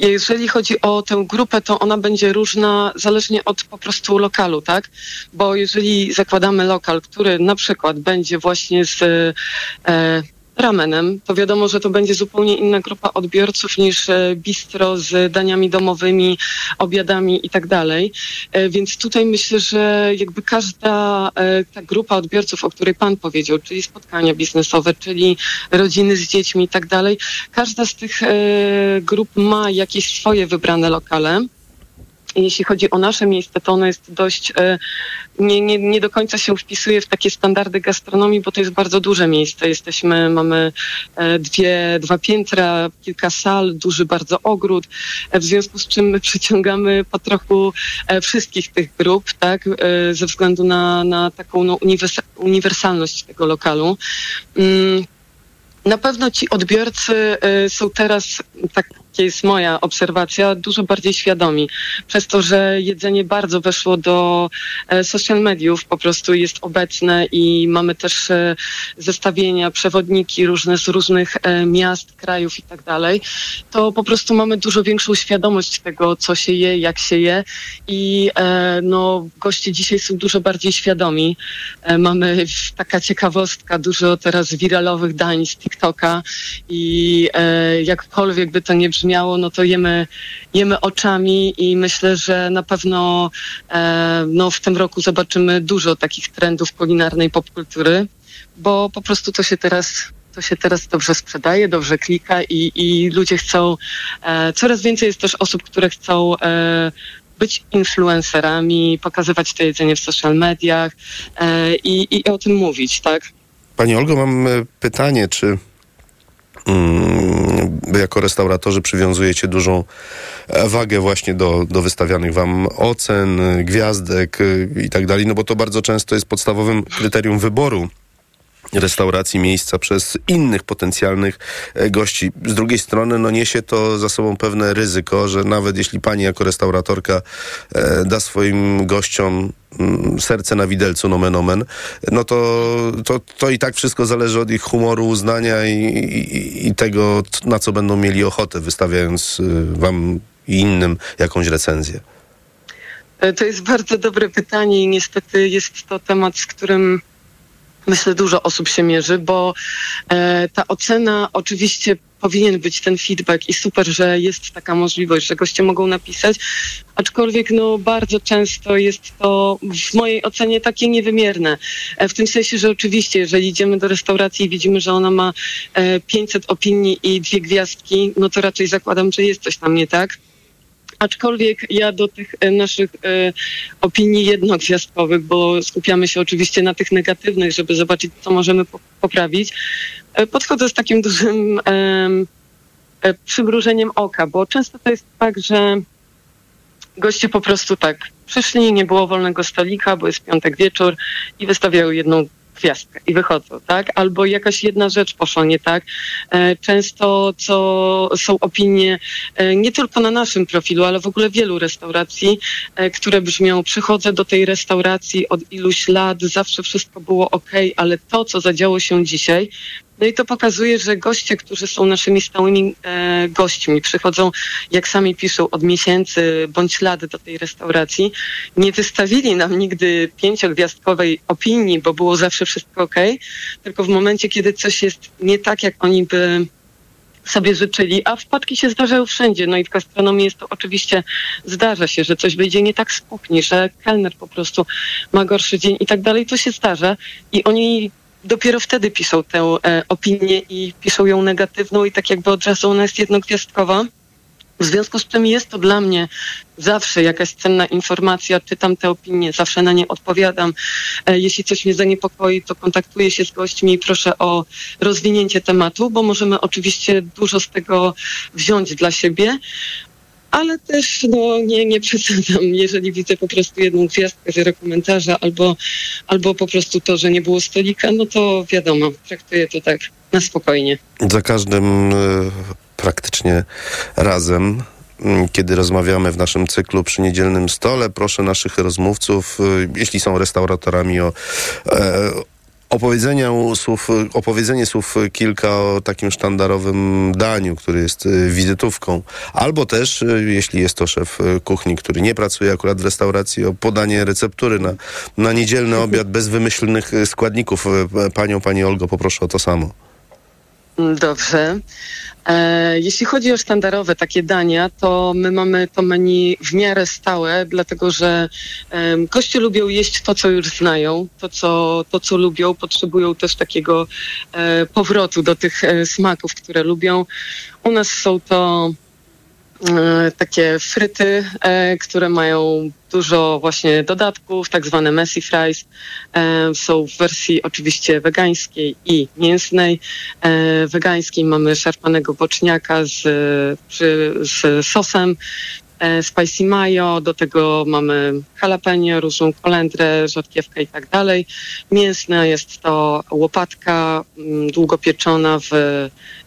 Jeżeli chodzi o tę grupę, to ona będzie różna zależnie od po prostu lokalu, tak? Bo jeżeli zakładamy lokal, który na przykład będzie właśnie z e, ramenem, to wiadomo, że to będzie zupełnie inna grupa odbiorców niż e, bistro z daniami domowymi, obiadami i tak dalej. E, Więc tutaj myślę, że jakby każda e, ta grupa odbiorców, o której Pan powiedział, czyli spotkania biznesowe, czyli rodziny z dziećmi i tak dalej, każda z tych grup ma jakieś swoje wybrane lokale. Jeśli chodzi o nasze miejsce, to ono jest dość, e, nie, nie, nie do końca się wpisuje w takie standardy gastronomii, bo to jest bardzo duże miejsce. Jesteśmy, mamy e, dwie, dwa piętra, kilka sal, duży bardzo ogród, e, w związku z czym my [laughs] przyciągamy po trochu wszystkich tych grup, tak, ze względu na, na taką no, uniwersa- uniwersalność tego lokalu. Mm, na pewno ci odbiorcy są teraz, taka jest moja obserwacja, dużo bardziej świadomi. Przez to, że jedzenie bardzo weszło do e, social mediów, po prostu jest obecne i mamy też e, zestawienia, przewodniki różne z różnych e, miast, krajów i tak dalej, to po prostu mamy dużo większą świadomość tego, co się je, jak się je i no, goście dzisiaj są dużo bardziej świadomi. Mamy taka ciekawostka, dużo teraz wiralowych dań z TikToka i jakkolwiek by to nie brzmiało, no to jemy, jemy oczami i myślę, że na pewno e, no, w tym roku zobaczymy dużo takich trendów kulinarnej popkultury, bo po prostu to się teraz to się teraz dobrze sprzedaje, dobrze klika i, i ludzie chcą, e, coraz więcej jest też osób, które chcą e, być influencerami, pokazywać to jedzenie w social mediach e, i, i o tym mówić, tak? Pani Olgo, mam e, pytanie, czy jako restauratorzy przywiązujecie dużą e, wagę właśnie do, do wystawianych wam ocen, gwiazdek e, i tak dalej, no bo to bardzo często jest podstawowym kryterium wyboru restauracji, miejsca przez innych potencjalnych e, gości. Z drugiej strony no niesie to za sobą pewne ryzyko, że nawet jeśli pani jako restauratorka e, da swoim gościom mm, serce na widelcu, nomen omen, no to, to, to i tak wszystko zależy od ich humoru, uznania i, i, i tego, na co będą mieli ochotę, wystawiając y, wam i innym jakąś recenzję. E, To jest bardzo dobre pytanie i niestety jest to temat, z którym myślę dużo osób się mierzy, bo e, ta ocena oczywiście powinien być ten feedback i super, że jest taka możliwość, że goście mogą napisać, aczkolwiek no bardzo często jest to w mojej ocenie takie niewymierne. E, w tym sensie, że oczywiście jeżeli idziemy do restauracji i widzimy, że ona ma e, 500 opinii i dwie gwiazdki, no to raczej zakładam, że jest coś tam nie tak. Aczkolwiek ja do tych e, naszych e, opinii jednogwiazdkowych, bo skupiamy się oczywiście na tych negatywnych, żeby zobaczyć, co możemy po- poprawić, e, podchodzę z takim [laughs] dużym em, przymrużeniem oka, bo często to jest tak, że goście po prostu tak przyszli, nie było wolnego stolika, bo jest piątek wieczór i wystawiają jedną gwiazdkę i wychodzą, tak? Albo jakaś jedna rzecz poszła nie tak. E, Często co są opinie e, nie tylko na naszym profilu, ale w ogóle wielu restauracji, e, które brzmią, przychodzę do tej restauracji od iluś lat, zawsze wszystko było ok, ale to, co zadziało się dzisiaj, No i to pokazuje, że goście, którzy są naszymi stałymi e, gośćmi, przychodzą, jak sami piszą, od miesięcy bądź lat do tej restauracji, nie wystawili nam nigdy pięciogwiazdkowej opinii, bo było zawsze wszystko ok, tylko w momencie, kiedy coś jest nie tak, jak oni by sobie życzyli, a wpadki się zdarzają wszędzie. No i w gastronomii jest to oczywiście, zdarza się, że coś wyjdzie nie tak z kuchni, że kelner po prostu ma gorszy dzień i tak dalej. To się zdarza i oni dopiero wtedy piszą tę e, opinię i piszą ją negatywną i tak jakby od razu ona jest jednogwiazdkowa. W związku z czym jest to dla mnie zawsze jakaś cenna informacja, czytam te opinie, zawsze na nie odpowiadam. E, Jeśli coś mnie zaniepokoi, to kontaktuję się z gośćmi i proszę o rozwinięcie tematu, bo możemy oczywiście dużo z tego wziąć dla siebie. Ale też no, nie, nie przesadzam, jeżeli widzę po prostu jedną gwiazdkę, zero komentarza albo, albo po prostu to, że nie było stolika, no to wiadomo, traktuję to tak na spokojnie. Za każdym e, praktycznie razem, m, kiedy rozmawiamy w naszym cyklu przy niedzielnym stole, proszę naszych rozmówców, e, jeśli są restauratorami, o e, opowiedzenia słów, opowiedzenie słów kilka o takim sztandarowym daniu, który jest e, wizytówką, albo też, e, jeśli jest to szef e, kuchni, który nie pracuje akurat w restauracji, o podanie receptury na, na niedzielny obiad bez wymyślnych składników. Panią, Pani Olgo, poproszę o to samo. Dobrze. E, jeśli chodzi o sztandarowe takie dania, to my mamy to menu w miarę stałe, dlatego że goście lubią jeść to, co już znają, to, co, to, co lubią, potrzebują też takiego e, powrotu do tych e, smaków, które lubią. U nas są to takie fryty, e, które mają dużo właśnie dodatków, tak zwane messy fries. E, są w wersji oczywiście wegańskiej i mięsnej. E, wegańskiej mamy szarpanego boczniaka z, z sosem. e, Spicy mayo, do tego mamy jalapeno, różną kolendrę, rzodkiewkę i tak dalej. Mięsne jest to łopatka mm, długo pieczona w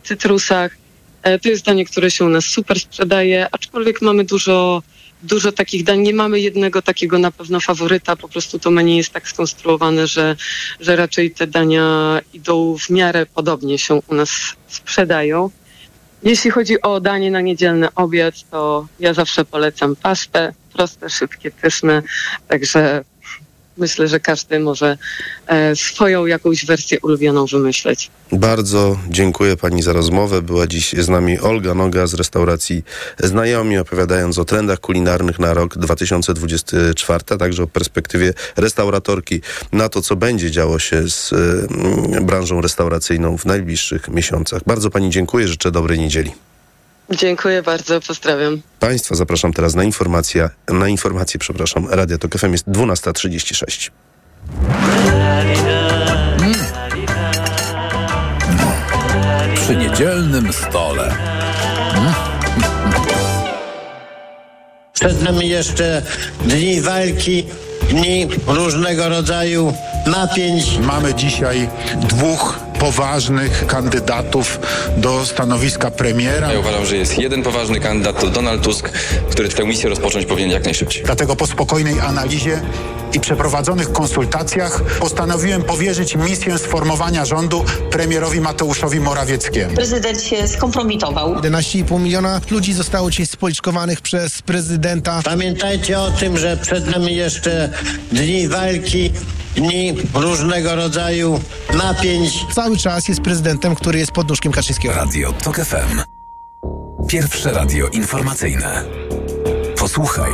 cytrusach. E, To jest danie, które się u nas super sprzedaje, aczkolwiek mamy dużo, dużo takich dań. Nie mamy jednego takiego na pewno faworyta, po prostu to menu jest tak skonstruowane, że, że raczej te dania idą w miarę podobnie się u nas sprzedają. Jeśli chodzi o danie na niedzielny obiad, to ja zawsze polecam pastę, proste, szybkie, pyszne, także myślę, że każdy może e, swoją jakąś wersję ulubioną wymyśleć. Bardzo dziękuję Pani za rozmowę. Była dziś z nami Olga Noga z restauracji Znajomi, opowiadając o trendach kulinarnych na rok 2024, a także o perspektywie restauratorki na to, co będzie działo się z y, branżą restauracyjną w najbliższych miesiącach. Bardzo Pani dziękuję, życzę dobrej niedzieli. Dziękuję bardzo, pozdrawiam. Państwa zapraszam teraz na informację, na informację, przepraszam, Radia Tok FM jest 12.36. Przy niedzielnym stole. Przed nami jeszcze dni walki, dni różnego rodzaju napięć. Mamy dzisiaj dwóch poważnych kandydatów do stanowiska premiera. Ja uważam, że jest jeden poważny kandydat, to Donald Tusk, który tę misję rozpocząć powinien jak najszybciej. Dlatego po spokojnej analizie i przeprowadzonych konsultacjach postanowiłem powierzyć misję sformowania rządu premierowi Mateuszowi Morawieckiemu. Prezydent się skompromitował. 11,5 miliona ludzi zostało dzisiaj spoliczkowanych przez prezydenta. Pamiętajcie o tym, że przed nami jeszcze dni walki, dni różnego rodzaju napięć. Cały czas jest prezydentem, który jest pod nóżkiem Kaczyńskiego. Radio TOK FM. Pierwsze radio informacyjne. Posłuchaj,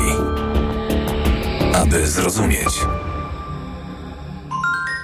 aby zrozumieć.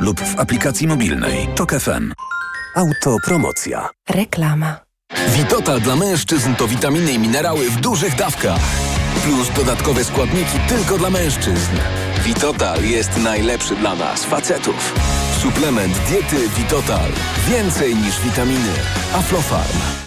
lub w aplikacji mobilnej TOK FM. Autopromocja. Reklama. Witotal dla mężczyzn to witaminy i minerały w dużych dawkach. Plus dodatkowe składniki tylko dla mężczyzn. Witotal jest najlepszy dla nas, facetów. Suplement diety Vitotal. Więcej niż witaminy. Aflofarm.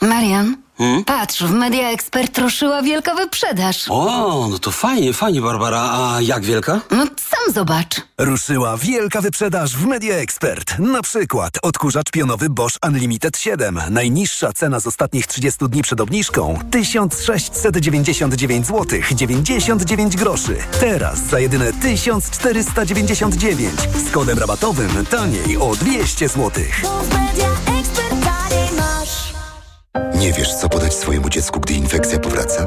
Marian, patrz, w Media Expert ruszyła wielka wyprzedaż. O, no to fajnie, fajnie, Barbara. A jak wielka? No sam zobacz. Ruszyła wielka wyprzedaż w Media Expert. Na przykład odkurzacz pionowy Bosch Unlimited 7. Najniższa cena z ostatnich 30 dni przed obniżką 1699 zł 99 groszy. Teraz za jedyne 1499 z kodem rabatowym taniej o 200 zł. Nie wiesz, co podać swojemu dziecku, gdy infekcja powraca?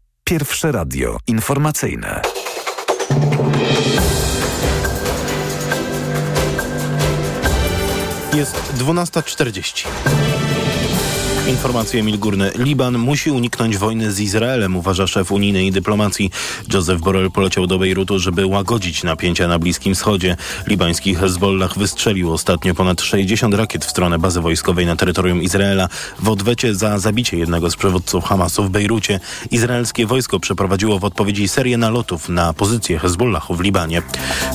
Pierwsze radio informacyjne. Jest 12.40. Informacje Emil Górny. Liban musi uniknąć wojny z Izraelem, uważa szef unijnej dyplomacji. Joseph Borrell poleciał do Bejrutu, żeby łagodzić napięcia na Bliskim Wschodzie. Libański Hezbollah wystrzelił ostatnio ponad 60 rakiet w stronę bazy wojskowej na terytorium Izraela. W odwecie za zabicie jednego z przywódców Hamasu w Bejrucie izraelskie wojsko przeprowadziło w odpowiedzi serię nalotów na pozycję Hezbollahu w Libanie.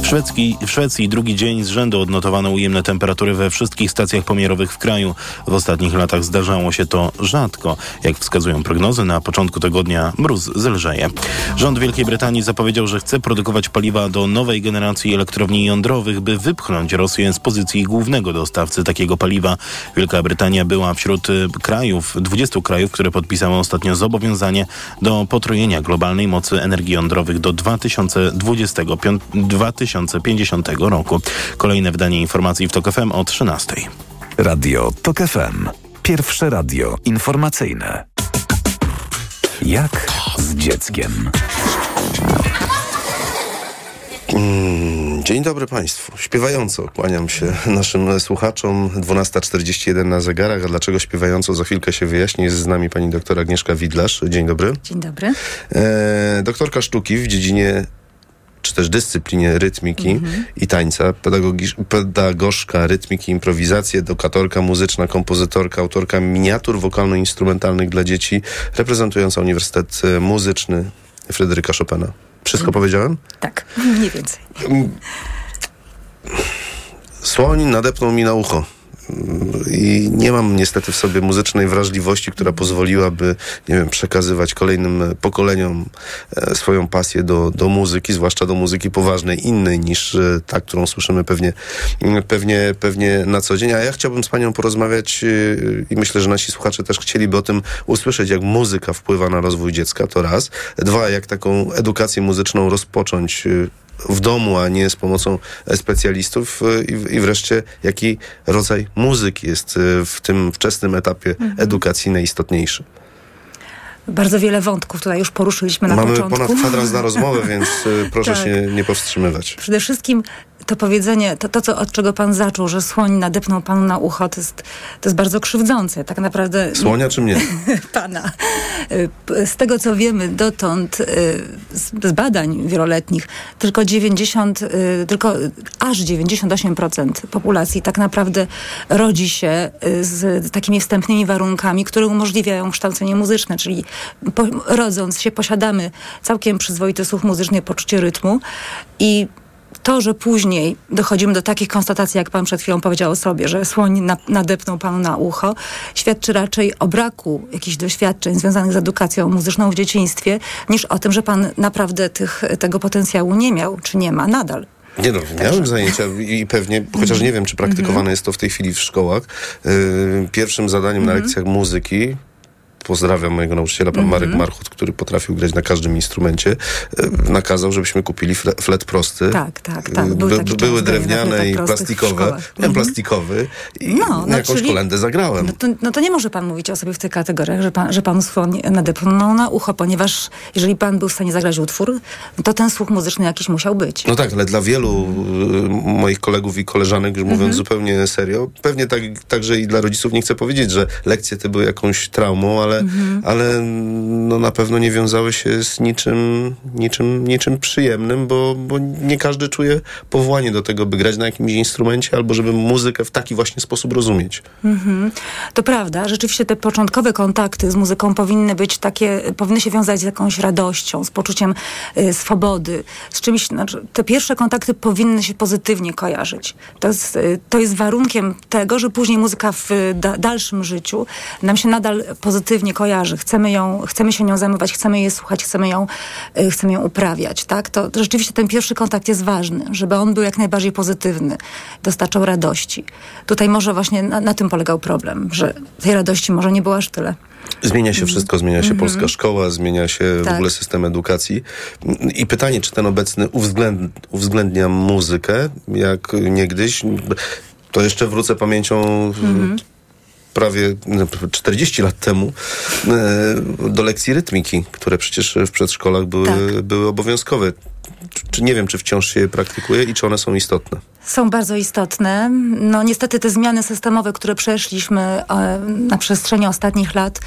W, Szwedzki, w Szwecji drugi dzień z rzędu odnotowano ujemne temperatury we wszystkich stacjach pomiarowych w kraju. W ostatnich latach zdarzało się to rzadko. Jak wskazują prognozy, na początku tygodnia mróz zelżeje. Rząd Wielkiej Brytanii zapowiedział, że chce produkować paliwa do nowej generacji elektrowni jądrowych, by wypchnąć Rosję z pozycji głównego dostawcy takiego paliwa. Wielka Brytania była wśród y, krajów, 20 krajów, które podpisały ostatnio zobowiązanie do potrojenia globalnej mocy energii jądrowych do 2025, 2050 roku. Kolejne wydanie informacji w TOK FM o 13. Radio TOK FM. Pierwsze radio informacyjne. Jak z dzieckiem? Mm, Dzień dobry Państwu. Śpiewająco kłaniam się naszym słuchaczom. 12.41 na zegarach. A dlaczego śpiewająco? Za chwilkę się wyjaśni. Jest z nami pani doktor Agnieszka Widlarz. Dzień dobry. Dzień dobry. E, doktorka sztuki w dziedzinie czy też dyscyplinie rytmiki i tańca, pedagogisz- pedagogzka rytmiki, improwizacji, edukatorka muzyczna, kompozytorka, autorka miniatur wokalno-instrumentalnych dla dzieci, reprezentująca Uniwersytet e, Muzyczny Fryderyka Chopina. Wszystko powiedziałem? Tak, [laughs] mniej więcej. Słoń nadepnął mi na ucho. I nie mam niestety w sobie muzycznej wrażliwości, która pozwoliłaby, nie wiem, przekazywać kolejnym pokoleniom e, swoją pasję do, do muzyki, zwłaszcza do muzyki poważnej, innej niż e, ta, którą słyszymy pewnie, pewnie, pewnie na co dzień. A ja chciałbym z panią porozmawiać e, i myślę, że nasi słuchacze też chcieliby o tym usłyszeć, jak muzyka wpływa na rozwój dziecka, to raz. Dwa, jak taką edukację muzyczną rozpocząć w domu, a nie z pomocą specjalistów e, i, wreszcie jaki rodzaj muzyki jest e, w tym wczesnym etapie edukacji najistotniejszy. Bardzo wiele wątków tutaj już poruszyliśmy na Mamy początku. ponad kwadrans na [laughs] rozmowę, więc e, proszę Tak. się nie powstrzymywać. Przede wszystkim to powiedzenie, to, to co, od czego pan zaczął, że słoń nadepnął panu na ucho, to jest, to jest bardzo krzywdzące. Tak naprawdę... Słonia czy mnie? [laughs] pana. Y, z tego, co wiemy dotąd, y, z badań wieloletnich, tylko 90, y, tylko aż 98% populacji tak naprawdę rodzi się z takimi wstępnymi warunkami, które umożliwiają kształcenie muzyczne, czyli po, rodząc się posiadamy całkiem przyzwoity słuch muzyczny, poczucie rytmu i to, że później dochodzimy do takich konstatacji, jak pan przed chwilą powiedział o sobie, że słoń na, nadepnął panu na ucho, świadczy raczej o braku jakichś doświadczeń związanych z edukacją muzyczną w dzieciństwie, niż o tym, że pan naprawdę tych, tego potencjału nie miał, czy nie ma nadal. Nie no, miałem zajęcia i pewnie, chociaż nie wiem, czy praktykowane mm -hmm. jest to w tej chwili w szkołach. Yy, pierwszym zadaniem na lekcjach muzyki pozdrawiam mojego nauczyciela, pan Marek mm -hmm. Marchut, który potrafił grać na każdym instrumencie, e, nakazał, żebyśmy kupili flet, prosty. Tak, tak, tak. Był By, były drewniane i plastikowe. Miałem plastikowy i no, no, jakąś czyli, kolendę zagrałem. No to, no to, nie może pan mówić o sobie w tych kategoriach, że pan, że panu słoń nadepnął na ucho, ponieważ jeżeli pan był w stanie zagrać utwór, to ten słuch muzyczny jakiś musiał być. No tak, ale dla wielu y, moich kolegów i koleżanek, już mówiąc mm -hmm. zupełnie serio, pewnie tak, także i dla rodziców nie chcę powiedzieć, że lekcje te były jakąś traumą, ale ale, mhm. ale no na pewno nie wiązały się z niczym, niczym, niczym przyjemnym, bo, bo nie każdy czuje powołanie do tego, by grać na jakimś instrumencie albo żeby muzykę w taki właśnie sposób rozumieć. Mhm. To prawda, rzeczywiście te początkowe kontakty z muzyką powinny być takie, powinny się wiązać z jakąś radością, z poczuciem y, swobody, z czymś, znaczy, te pierwsze kontakty powinny się pozytywnie kojarzyć. To jest, y, to jest warunkiem tego, że później muzyka w da, dalszym życiu nam się nadal pozytywnie pozytywnie kojarzy, chcemy, ją, chcemy się nią zajmować, chcemy jej słuchać, chcemy ją, y, chcemy ją uprawiać, tak? To, to rzeczywiście ten pierwszy kontakt jest ważny, żeby on był jak najbardziej pozytywny, dostarczał radości. Tutaj może właśnie na, na tym polegał problem, że tej radości może nie było aż tyle. Zmienia się wszystko, zmienia się mm -hmm. polska szkoła, zmienia się tak. w ogóle system edukacji. I pytanie, czy ten obecny uwzględ, uwzględnia muzykę, jak niegdyś? To jeszcze wrócę pamięcią mm -hmm prawie 40 lat temu e, do lekcji rytmiki, które przecież w przedszkolach były, tak. były obowiązkowe. Czy nie wiem, czy wciąż się je praktykuje i czy one są istotne? Są bardzo istotne. No niestety te zmiany systemowe, które przeszliśmy e, na przestrzeni ostatnich lat,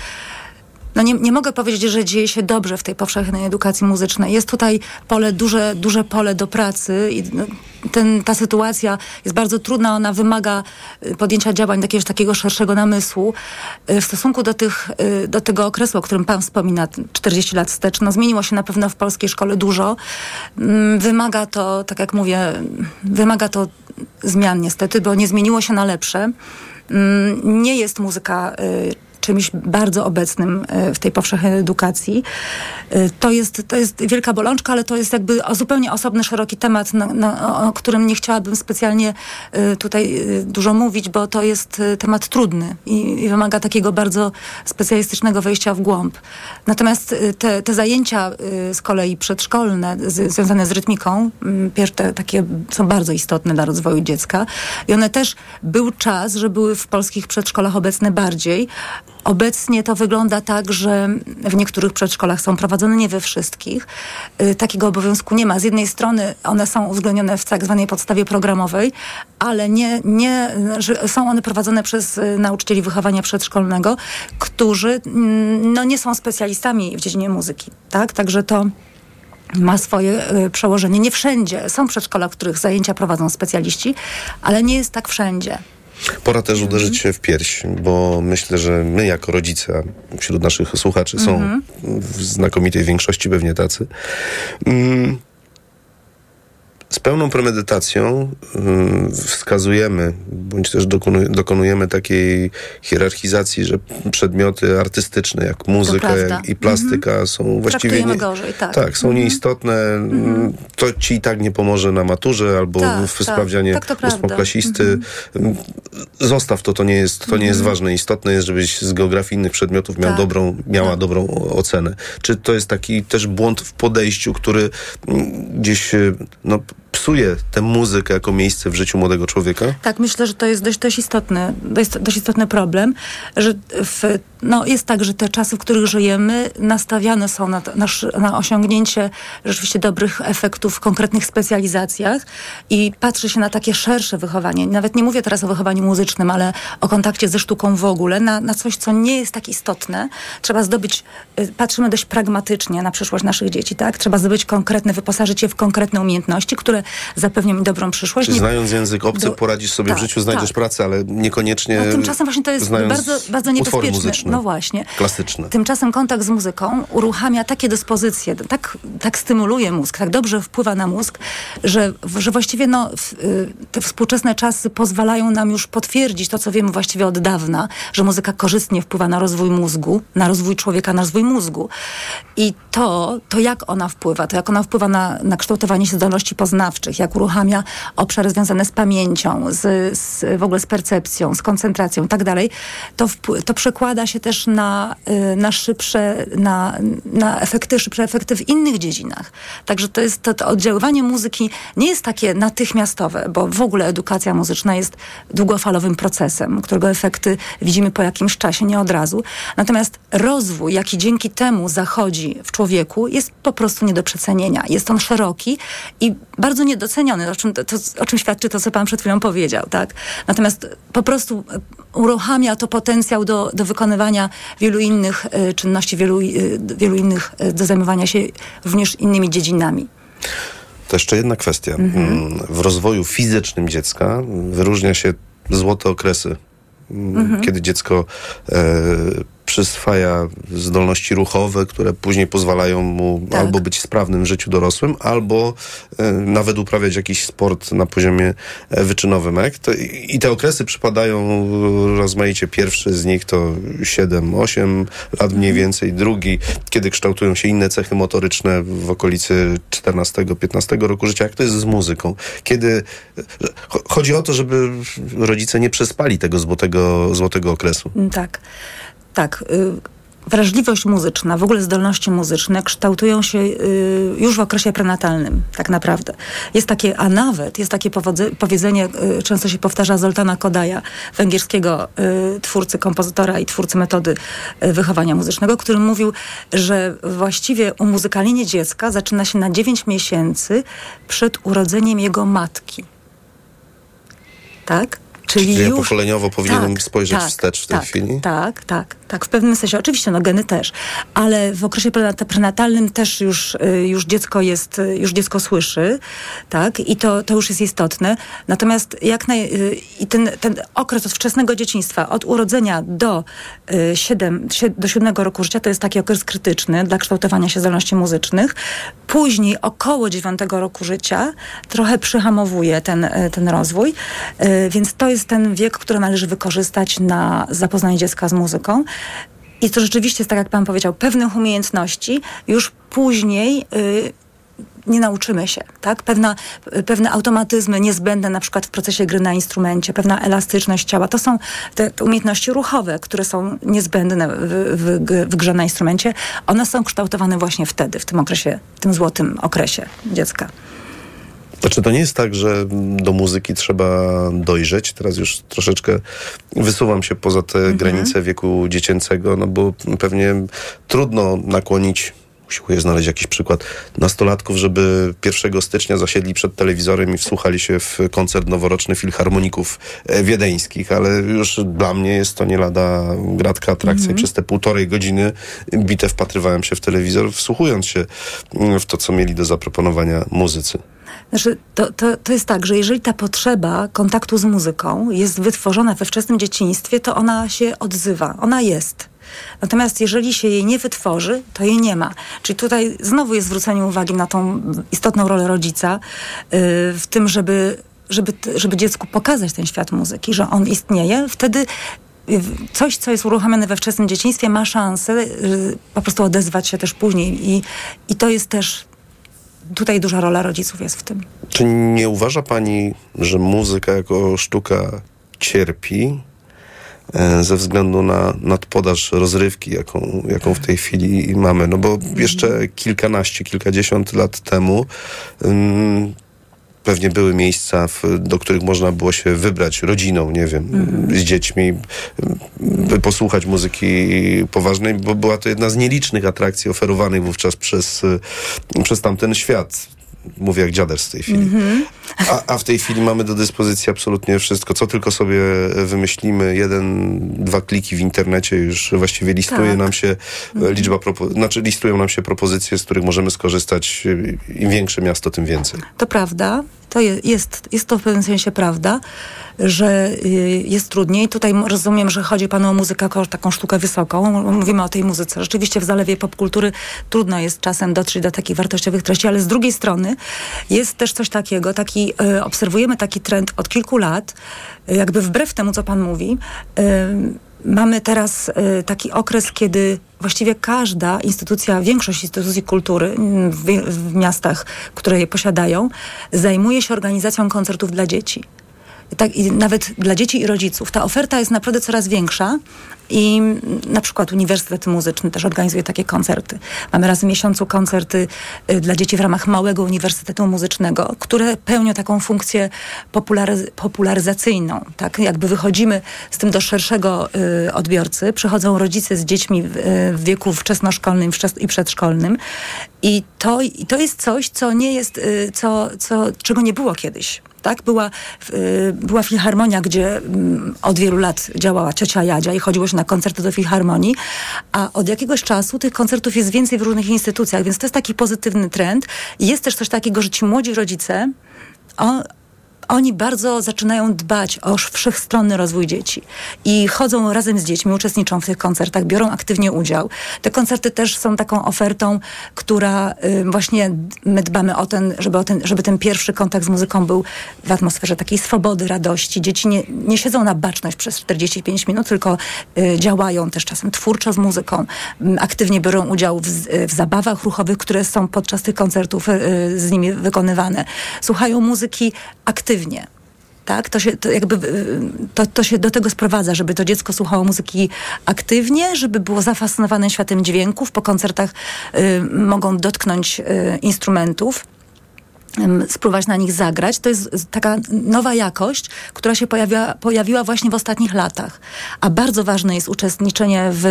no nie, nie mogę powiedzieć, że dzieje się dobrze w tej powszechnej edukacji muzycznej. Jest tutaj pole, duże, duże pole do pracy i no, ten, ta sytuacja jest bardzo trudna, ona wymaga y, podjęcia działań jakiegoś takiego szerszego namysłu. Y, w stosunku do, tych, y, do tego okresu, o którym pan wspomina, 40 lat wstecz, no zmieniło się na pewno w polskiej szkole dużo. Mm, wymaga to, tak jak mówię, wymaga to zmian niestety, bo nie zmieniło się na lepsze. Mm, nie jest muzyka czymś bardzo obecnym e, w tej powszechnej edukacji. E, to jest, to jest wielka bolączka, ale to jest jakby zupełnie osobny, szeroki temat, na, na, o którym nie chciałabym specjalnie e, tutaj dużo mówić, bo to jest temat trudny i, i wymaga takiego bardzo specjalistycznego wejścia w głąb. Natomiast te, te zajęcia z kolei przedszkolne z, związane z rytmiką, pierwsze takie są bardzo istotne dla rozwoju dziecka i one też był czas, że były w polskich przedszkolach obecne bardziej, Obecnie to wygląda tak, że w niektórych przedszkolach są prowadzone, nie we wszystkich. Y, takiego obowiązku nie ma. Z jednej strony one są uwzględnione w tak zwanej podstawie programowej, ale nie, nie, są one prowadzone przez y, nauczycieli wychowania przedszkolnego, którzy mm, no, nie są specjalistami w dziedzinie muzyki. Tak? Także to ma swoje y, przełożenie. Nie wszędzie. Są przedszkola, w których zajęcia prowadzą specjaliści, ale nie jest tak wszędzie. Pora też uderzyć się w pierś, bo myślę, że my jako rodzice, wśród naszych słuchaczy są mhm. w znakomitej większości pewnie tacy, mm, z pełną premedytacją y, wskazujemy, bądź też dokonujemy takiej hierarchizacji, że przedmioty artystyczne, jak muzyka jak i plastyka mm -hmm. są właściwie nie, gorzej, tak. tak są mm -hmm. nieistotne. Mm -hmm. To ci i tak nie pomoże na maturze albo tak, w tak. sprawdzianie tak, ósmoklasisty. Mhm. Zostaw to, to nie jest, to nie jest mhm. ważne. Istotne jest, żebyś z geografii innych przedmiotów miał tak. dobrą, miała tak. dobrą ocenę. Czy to jest taki też błąd w podejściu, który mm, gdzieś no, psuje tę muzykę jako miejsce w życiu młodego człowieka? Tak, myślę, że to jest dość, dość istotny, dość, dość istotny problem, że w, no, jest tak, że te czasy, w których żyjemy, nastawiane są na, na, na osiągnięcie rzeczywiście dobrych efektów w konkretnych specjalizacjach i patrzy się na takie szersze wychowanie. Nawet nie mówię teraz o wychowaniu muzycznym, ale o kontakcie ze sztuką w ogóle, na, na coś, co nie jest tak istotne. Trzeba zdobyć, y, patrzymy dość pragmatycznie na przyszłość naszych dzieci, tak? Trzeba zdobyć konkretne, wyposażyć je w konkretne umiejętności, które zapewnią mi dobrą przyszłość. Czyli Nie- znając język obcy, Do- poradzisz sobie tak, w życiu, znajdziesz tak. pracę, ale niekoniecznie No, tymczasem właśnie to jest bardzo, bardzo niebezpieczne. muzyczne, No właśnie. klasyczne. Tymczasem kontakt z muzyką uruchamia takie dyspozycje, tak, tak stymuluje mózg, tak dobrze wpływa na mózg, że, że właściwie no, y, te współczesne czasy pozwalają nam już potwierdzić to, co wiemy właściwie od dawna, że muzyka korzystnie wpływa na rozwój mózgu, na rozwój człowieka, na rozwój mózgu. I to, to jak ona wpływa, to jak ona wpływa na, na kształtowanie się zdolności poznawczych, jak uruchamia obszary związane z pamięcią, z, z, w ogóle z percepcją, z koncentracją i tak to, to przekłada się też na, y, na szybsze, na, na efekty, szybsze efekty w innych dziedzinach. Także to jest to, to oddziaływanie muzyki nie jest takie natychmiastowe, bo w ogóle edukacja muzyczna jest długofalowym procesem, którego efekty widzimy po jakimś czasie, nie od razu. Natomiast rozwój, jaki dzięki temu zachodzi w człowieku, jest po prostu nie do przecenienia. Jest on szeroki i bardzo niedoceniony, o czym, to, o czym świadczy to, co pan przed chwilą powiedział. Tak? Natomiast po prostu e, uruchamia to potencjał do, do wykonywania wielu innych e, czynności, wielu, e, wielu innych, do zajmowania się również innymi dziedzinami. To jeszcze jedna kwestia. Mhm. Mm, W rozwoju fizycznym dziecka wyróżnia się złote okresy, mm, Mhm. kiedy dziecko e, przyswaja zdolności ruchowe, które później pozwalają mu Tak. albo być sprawnym w życiu dorosłym, albo e, nawet uprawiać jakiś sport na poziomie e, wyczynowym. Jak to, I te okresy przypadają rozmaicie. Pierwszy z nich to 7-8 lat mniej więcej, drugi, kiedy kształtują się inne cechy motoryczne w okolicy 14-15 roku życia. Jak to jest z muzyką? Kiedy cho- chodzi o to, żeby rodzice nie przespali tego złotego, złotego okresu. Tak, tak. y, Wrażliwość muzyczna, w ogóle zdolności muzyczne kształtują się y, już w okresie prenatalnym, tak naprawdę. Jest takie, a nawet jest takie powiedzenie, y, często się powtarza Zoltana Kodaja, węgierskiego twórcy, kompozytora i twórcy metody wychowania muzycznego, który mówił, że właściwie umuzykalnienie dziecka zaczyna się na 9 miesięcy przed urodzeniem jego matki. Tak? Czyli Czyli już pokoleniowo powinienem spojrzeć wstecz w tej tak, chwili? Tak, tak, tak. W pewnym sensie, oczywiście, no geny też, ale w okresie prenat- prenatalnym też już, y, już dziecko jest, y, już dziecko słyszy, tak, i to, to już jest istotne. Natomiast jak naj, y, i ten, ten okres od wczesnego dzieciństwa, od urodzenia do, y, siedem, sie- do siódmego roku życia, to jest taki okres krytyczny dla kształtowania się zdolności muzycznych. Później około dziewiątego roku życia trochę przyhamowuje ten, ten rozwój, więc to jest ten wiek, który należy wykorzystać na zapoznanie dziecka z muzyką. I to rzeczywiście jest, tak jak pan powiedział, pewnych umiejętności już później y, nie nauczymy się, tak? Pewna, pewne automatyzmy niezbędne na przykład w procesie gry na instrumencie, pewna elastyczność ciała. To są te, te umiejętności ruchowe, które są niezbędne w, w, w grze na instrumencie. One są kształtowane właśnie wtedy, w tym okresie, w tym złotym okresie dziecka. Znaczy, to nie jest tak, że do muzyki trzeba dojrzeć. Teraz już troszeczkę wysuwam się poza te Mhm. granice wieku dziecięcego, no bo pewnie trudno nakłonić usiłuję znaleźć jakiś przykład nastolatków, żeby 1 stycznia zasiedli przed telewizorem i wsłuchali się w koncert noworoczny filharmoników wiedeńskich, ale już dla mnie jest to nie lada gratka atrakcja. Mhm. I Przez te półtorej godziny bite wpatrywałem się w telewizor, wsłuchując się mm, w to, co mieli do zaproponowania muzycy. Znaczy, to, to, to jest tak, że jeżeli ta potrzeba kontaktu z muzyką jest wytworzona we wczesnym dzieciństwie, to ona się odzywa, ona jest. Natomiast jeżeli się jej nie wytworzy, to jej nie ma. Czyli tutaj znowu jest zwrócenie uwagi na tą istotną rolę rodzica yy, w tym, żeby, żeby, żeby dziecku pokazać ten świat muzyki, że on istnieje. Wtedy y, coś, co jest uruchamiane we wczesnym dzieciństwie, ma szansę y, po prostu odezwać się też później. I, i to jest też tutaj duża rola rodziców jest w tym. Czy nie uważa pani, że muzyka jako sztuka cierpi e, ze względu na nadpodaż rozrywki, jaką, jaką w tej chwili mamy? No bo jeszcze kilkanaście, kilkadziesiąt lat temu pewnie były miejsca, w, do których można było się wybrać rodziną, nie wiem, z dziećmi, by posłuchać muzyki poważnej, bo była to jedna z nielicznych atrakcji oferowanych wówczas przez, przez tamten świat. Mówię jak dziaderz w tej chwili. A, a w tej chwili mamy do dyspozycji absolutnie wszystko. Co tylko sobie wymyślimy, jeden, dwa kliki w internecie już właściwie listuje Tak. nam się e, liczba, propo- znaczy listują nam się propozycje, z których możemy skorzystać. Im większe miasto, tym więcej. To prawda, to je, jest, jest to w pewnym sensie prawda, że y, jest trudniej. Tutaj rozumiem, że chodzi panu o muzykę jako taką sztukę wysoką. Mówimy o tej muzyce. Rzeczywiście w zalewie popkultury trudno jest czasem dotrzeć do takich wartościowych treści, ale z drugiej strony jest też coś takiego, taki, y, obserwujemy taki trend od kilku lat, y, jakby wbrew temu, co pan mówi. Mamy teraz y, taki okres, kiedy właściwie każda instytucja, większość instytucji kultury mm, w, w miastach, które je posiadają, zajmuje się organizacją koncertów dla dzieci. Tak, i nawet dla dzieci i rodziców. Ta oferta jest naprawdę coraz większa i na przykład Uniwersytet Muzyczny też organizuje takie koncerty. Mamy raz w miesiącu koncerty y, dla dzieci w ramach małego Uniwersytetu Muzycznego, które pełnią taką funkcję popularyz- popularyzacyjną. Tak? Jakby wychodzimy z tym do szerszego y, odbiorcy, przychodzą rodzice z dziećmi w, y, w wieku wczesnoszkolnym wczes- i przedszkolnym i to, i to jest coś, co nie jest, y, co, co, czego nie było kiedyś. Tak? Była, y, była filharmonia, gdzie mm, od wielu lat działała ciocia Jadzia i chodziło się na koncerty do filharmonii, a od jakiegoś czasu tych koncertów jest więcej w różnych instytucjach, więc to jest taki pozytywny trend. Jest też coś takiego, że ci młodzi rodzice, oni bardzo zaczynają dbać o wszechstronny rozwój dzieci i chodzą razem z dziećmi, uczestniczą w tych koncertach, biorą aktywnie udział. Te koncerty też są taką ofertą, która y, właśnie my dbamy o ten żeby, o ten, żeby ten pierwszy kontakt z muzyką był w atmosferze takiej swobody, radości. Dzieci nie, nie siedzą na baczność przez 45 minut, tylko y, działają też czasem twórczo z muzyką, m, aktywnie biorą udział w, w zabawach ruchowych, które są podczas tych koncertów y, z nimi wykonywane. Słuchają muzyki aktywnie. Tak, to się, to jakby, y, to, to się do tego sprowadza, żeby to dziecko słuchało muzyki aktywnie, żeby było zafascynowane światem dźwięków. Po koncertach y, mogą dotknąć y, instrumentów spróbować na nich zagrać. To jest taka nowa jakość, która się pojawiła, pojawiła właśnie w ostatnich latach. A bardzo ważne jest uczestniczenie w,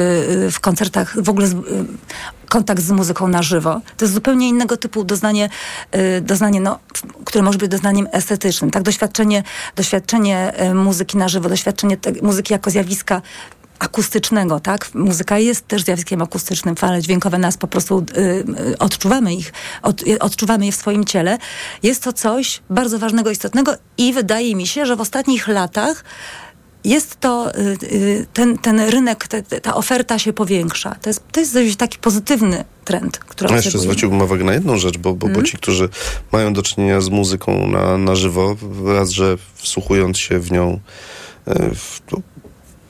w koncertach, w ogóle z, kontakt z muzyką na żywo. To jest zupełnie innego typu doznanie, y, doznanie no, które może być doznaniem estetycznym. Tak, doświadczenie, doświadczenie muzyki na żywo, doświadczenie te, muzyki jako zjawiska akustycznego, tak? Muzyka jest też zjawiskiem akustycznym, fale dźwiękowe nas po prostu y, y, odczuwamy ich, od, y, odczuwamy je w swoim ciele. Jest to coś bardzo ważnego, istotnego i wydaje mi się, że w ostatnich latach jest to, y, ten, ten rynek, te, ta oferta się powiększa. To jest, to jest dość taki pozytywny trend, który A jeszcze obserwujemy. zwróciłbym uwagę na jedną rzecz, bo, bo, bo Mhm. ci, którzy mają do czynienia z muzyką na, na żywo, raz, że wsłuchując się w nią, e,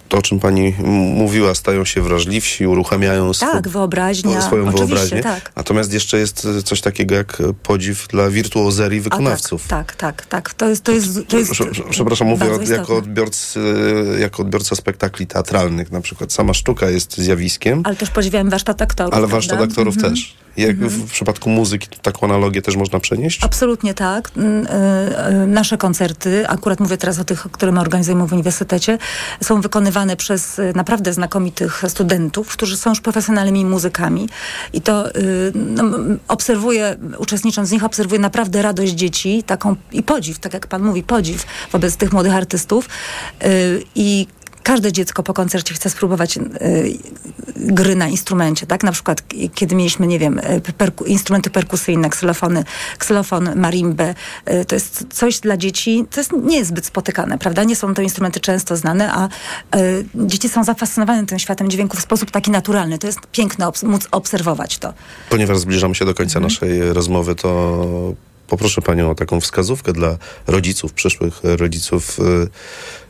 to, o czym pani mówiła, stają się wrażliwsi, uruchamiają swo- Tak, wyobraźnia. swoją wyobraźnię. tak. Natomiast jeszcze jest e, coś takiego jak e, podziw dla wirtuozerii A wykonawców. Tak, tak, tak, tak. To jest, to jest, to jest Prze- prze- Przepraszam, mówię istotne. jako, odbiorcy, jako odbiorca spektakli teatralnych. Na przykład sama sztuka jest zjawiskiem, Ale też podziwiałem warsztat aktorów. ale prawda? warsztat aktorów Mhm. też. Jak w przypadku muzyki taką analogię też można przenieść? Absolutnie tak. Nasze koncerty, akurat mówię teraz o tych, które my organizujemy w uniwersytecie, są wykonywane przez y, naprawdę znakomitych studentów, którzy są już profesjonalnymi muzykami. I to y, no, obserwuję, uczestnicząc z nich, obserwuję naprawdę radość dzieci, taką i podziw, tak jak pan mówi, podziw wobec tych młodych artystów. Y, I każde dziecko po koncercie chce spróbować y, gry na instrumencie, tak? Na przykład kiedy mieliśmy, nie wiem, y, perku, instrumenty perkusyjne, ksylofony, ksylofon, marimbę, y, to jest coś dla dzieci, to jest, nie jest zbyt spotykane, prawda? Nie są to instrumenty często znane, a y, dzieci są zafascynowane tym światem dźwięku w sposób taki naturalny. To jest piękne obs- móc obserwować to. Ponieważ zbliżamy się do końca Mhm. naszej rozmowy, to poproszę panią o taką wskazówkę dla rodziców, przyszłych rodziców, y,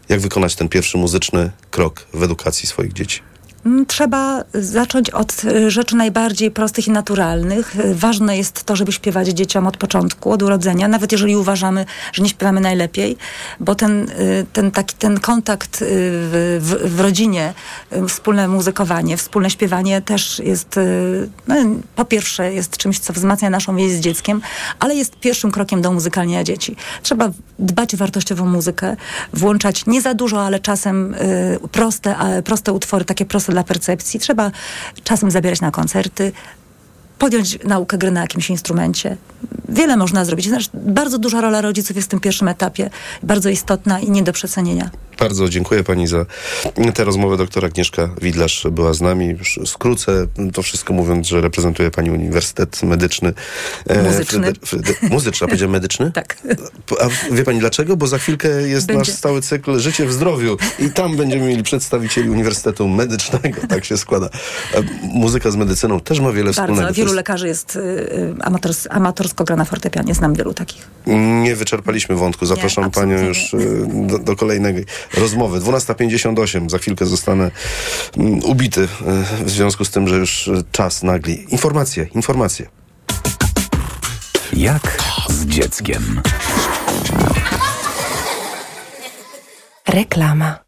jak wykonać ten pierwszy muzyczny krok w edukacji swoich dzieci. Mm, Trzeba zacząć od y, rzeczy najbardziej prostych i naturalnych. Y, Ważne jest to, żeby śpiewać dzieciom od początku, od urodzenia, nawet jeżeli uważamy, że nie śpiewamy najlepiej, bo ten, y, ten, taki, ten kontakt w, w, w rodzinie, wspólne muzykowanie, wspólne śpiewanie też jest, no, po pierwsze jest czymś, co wzmacnia naszą więź z dzieckiem, ale jest pierwszym krokiem do muzykalnienia dzieci. Trzeba dbać o wartościową muzykę, włączać nie za dużo, ale czasem proste, proste utwory, takie proste dla percepcji. Trzeba czasem zabierać na koncerty, podjąć naukę gry na jakimś instrumencie. Wiele można zrobić. Znaczy, bardzo duża rola rodziców jest w tym pierwszym etapie, bardzo istotna i nie do przecenienia. Bardzo dziękuję pani za tę rozmowę. Doktor Agnieszka Widlarz była z nami. Już skrócę to wszystko mówiąc, że reprezentuje pani Uniwersytet Medyczny. e, Muzyczny. Fryde- muzyczny, a powiedziałem medyczny? [laughs] Tak. A wie pani dlaczego? Bo za chwilkę jest Będzie. nasz stały cykl Życie w zdrowiu i tam będziemy mieli przedstawicieli Uniwersytetu Medycznego. Tak się składa. A muzyka z medycyną też ma wiele wspólnego. Bardzo. Wielu jest- lekarzy jest y, y, amators, amatorsko gra na fortepianie. Znam wielu takich. Nie wyczerpaliśmy wątku. Zapraszam Nie, panią absolutnie już y, do, do kolejnej rozmowy. 12.58. Za chwilkę zostanę mm, ubity y, w związku z tym, że już y, czas nagli. Informacje, informacje. Jak z dzieckiem. Reklama.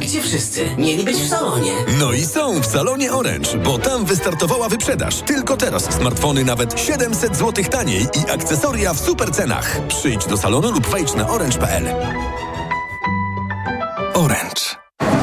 Gdzie wszyscy? Mieli być w salonie. No i są w salonie Orange, bo tam wystartowała wyprzedaż. Tylko teraz smartfony nawet 700 zł taniej i akcesoria w super cenach. Przyjdź do salonu lub wejdź na orange.pl. Orange.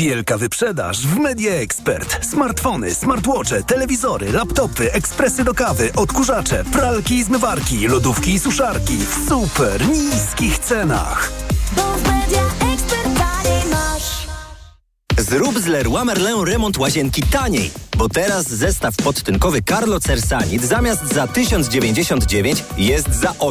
Wielka wyprzedaż w Media Expert. Smartfony, smartwatche, telewizory, laptopy, ekspresy do kawy, odkurzacze, pralki i zmywarki, lodówki i suszarki w super niskich cenach. Zrób z Leroy Merlin remont łazienki taniej, bo teraz zestaw podtynkowy Carlo Cersanit zamiast za 1099 jest za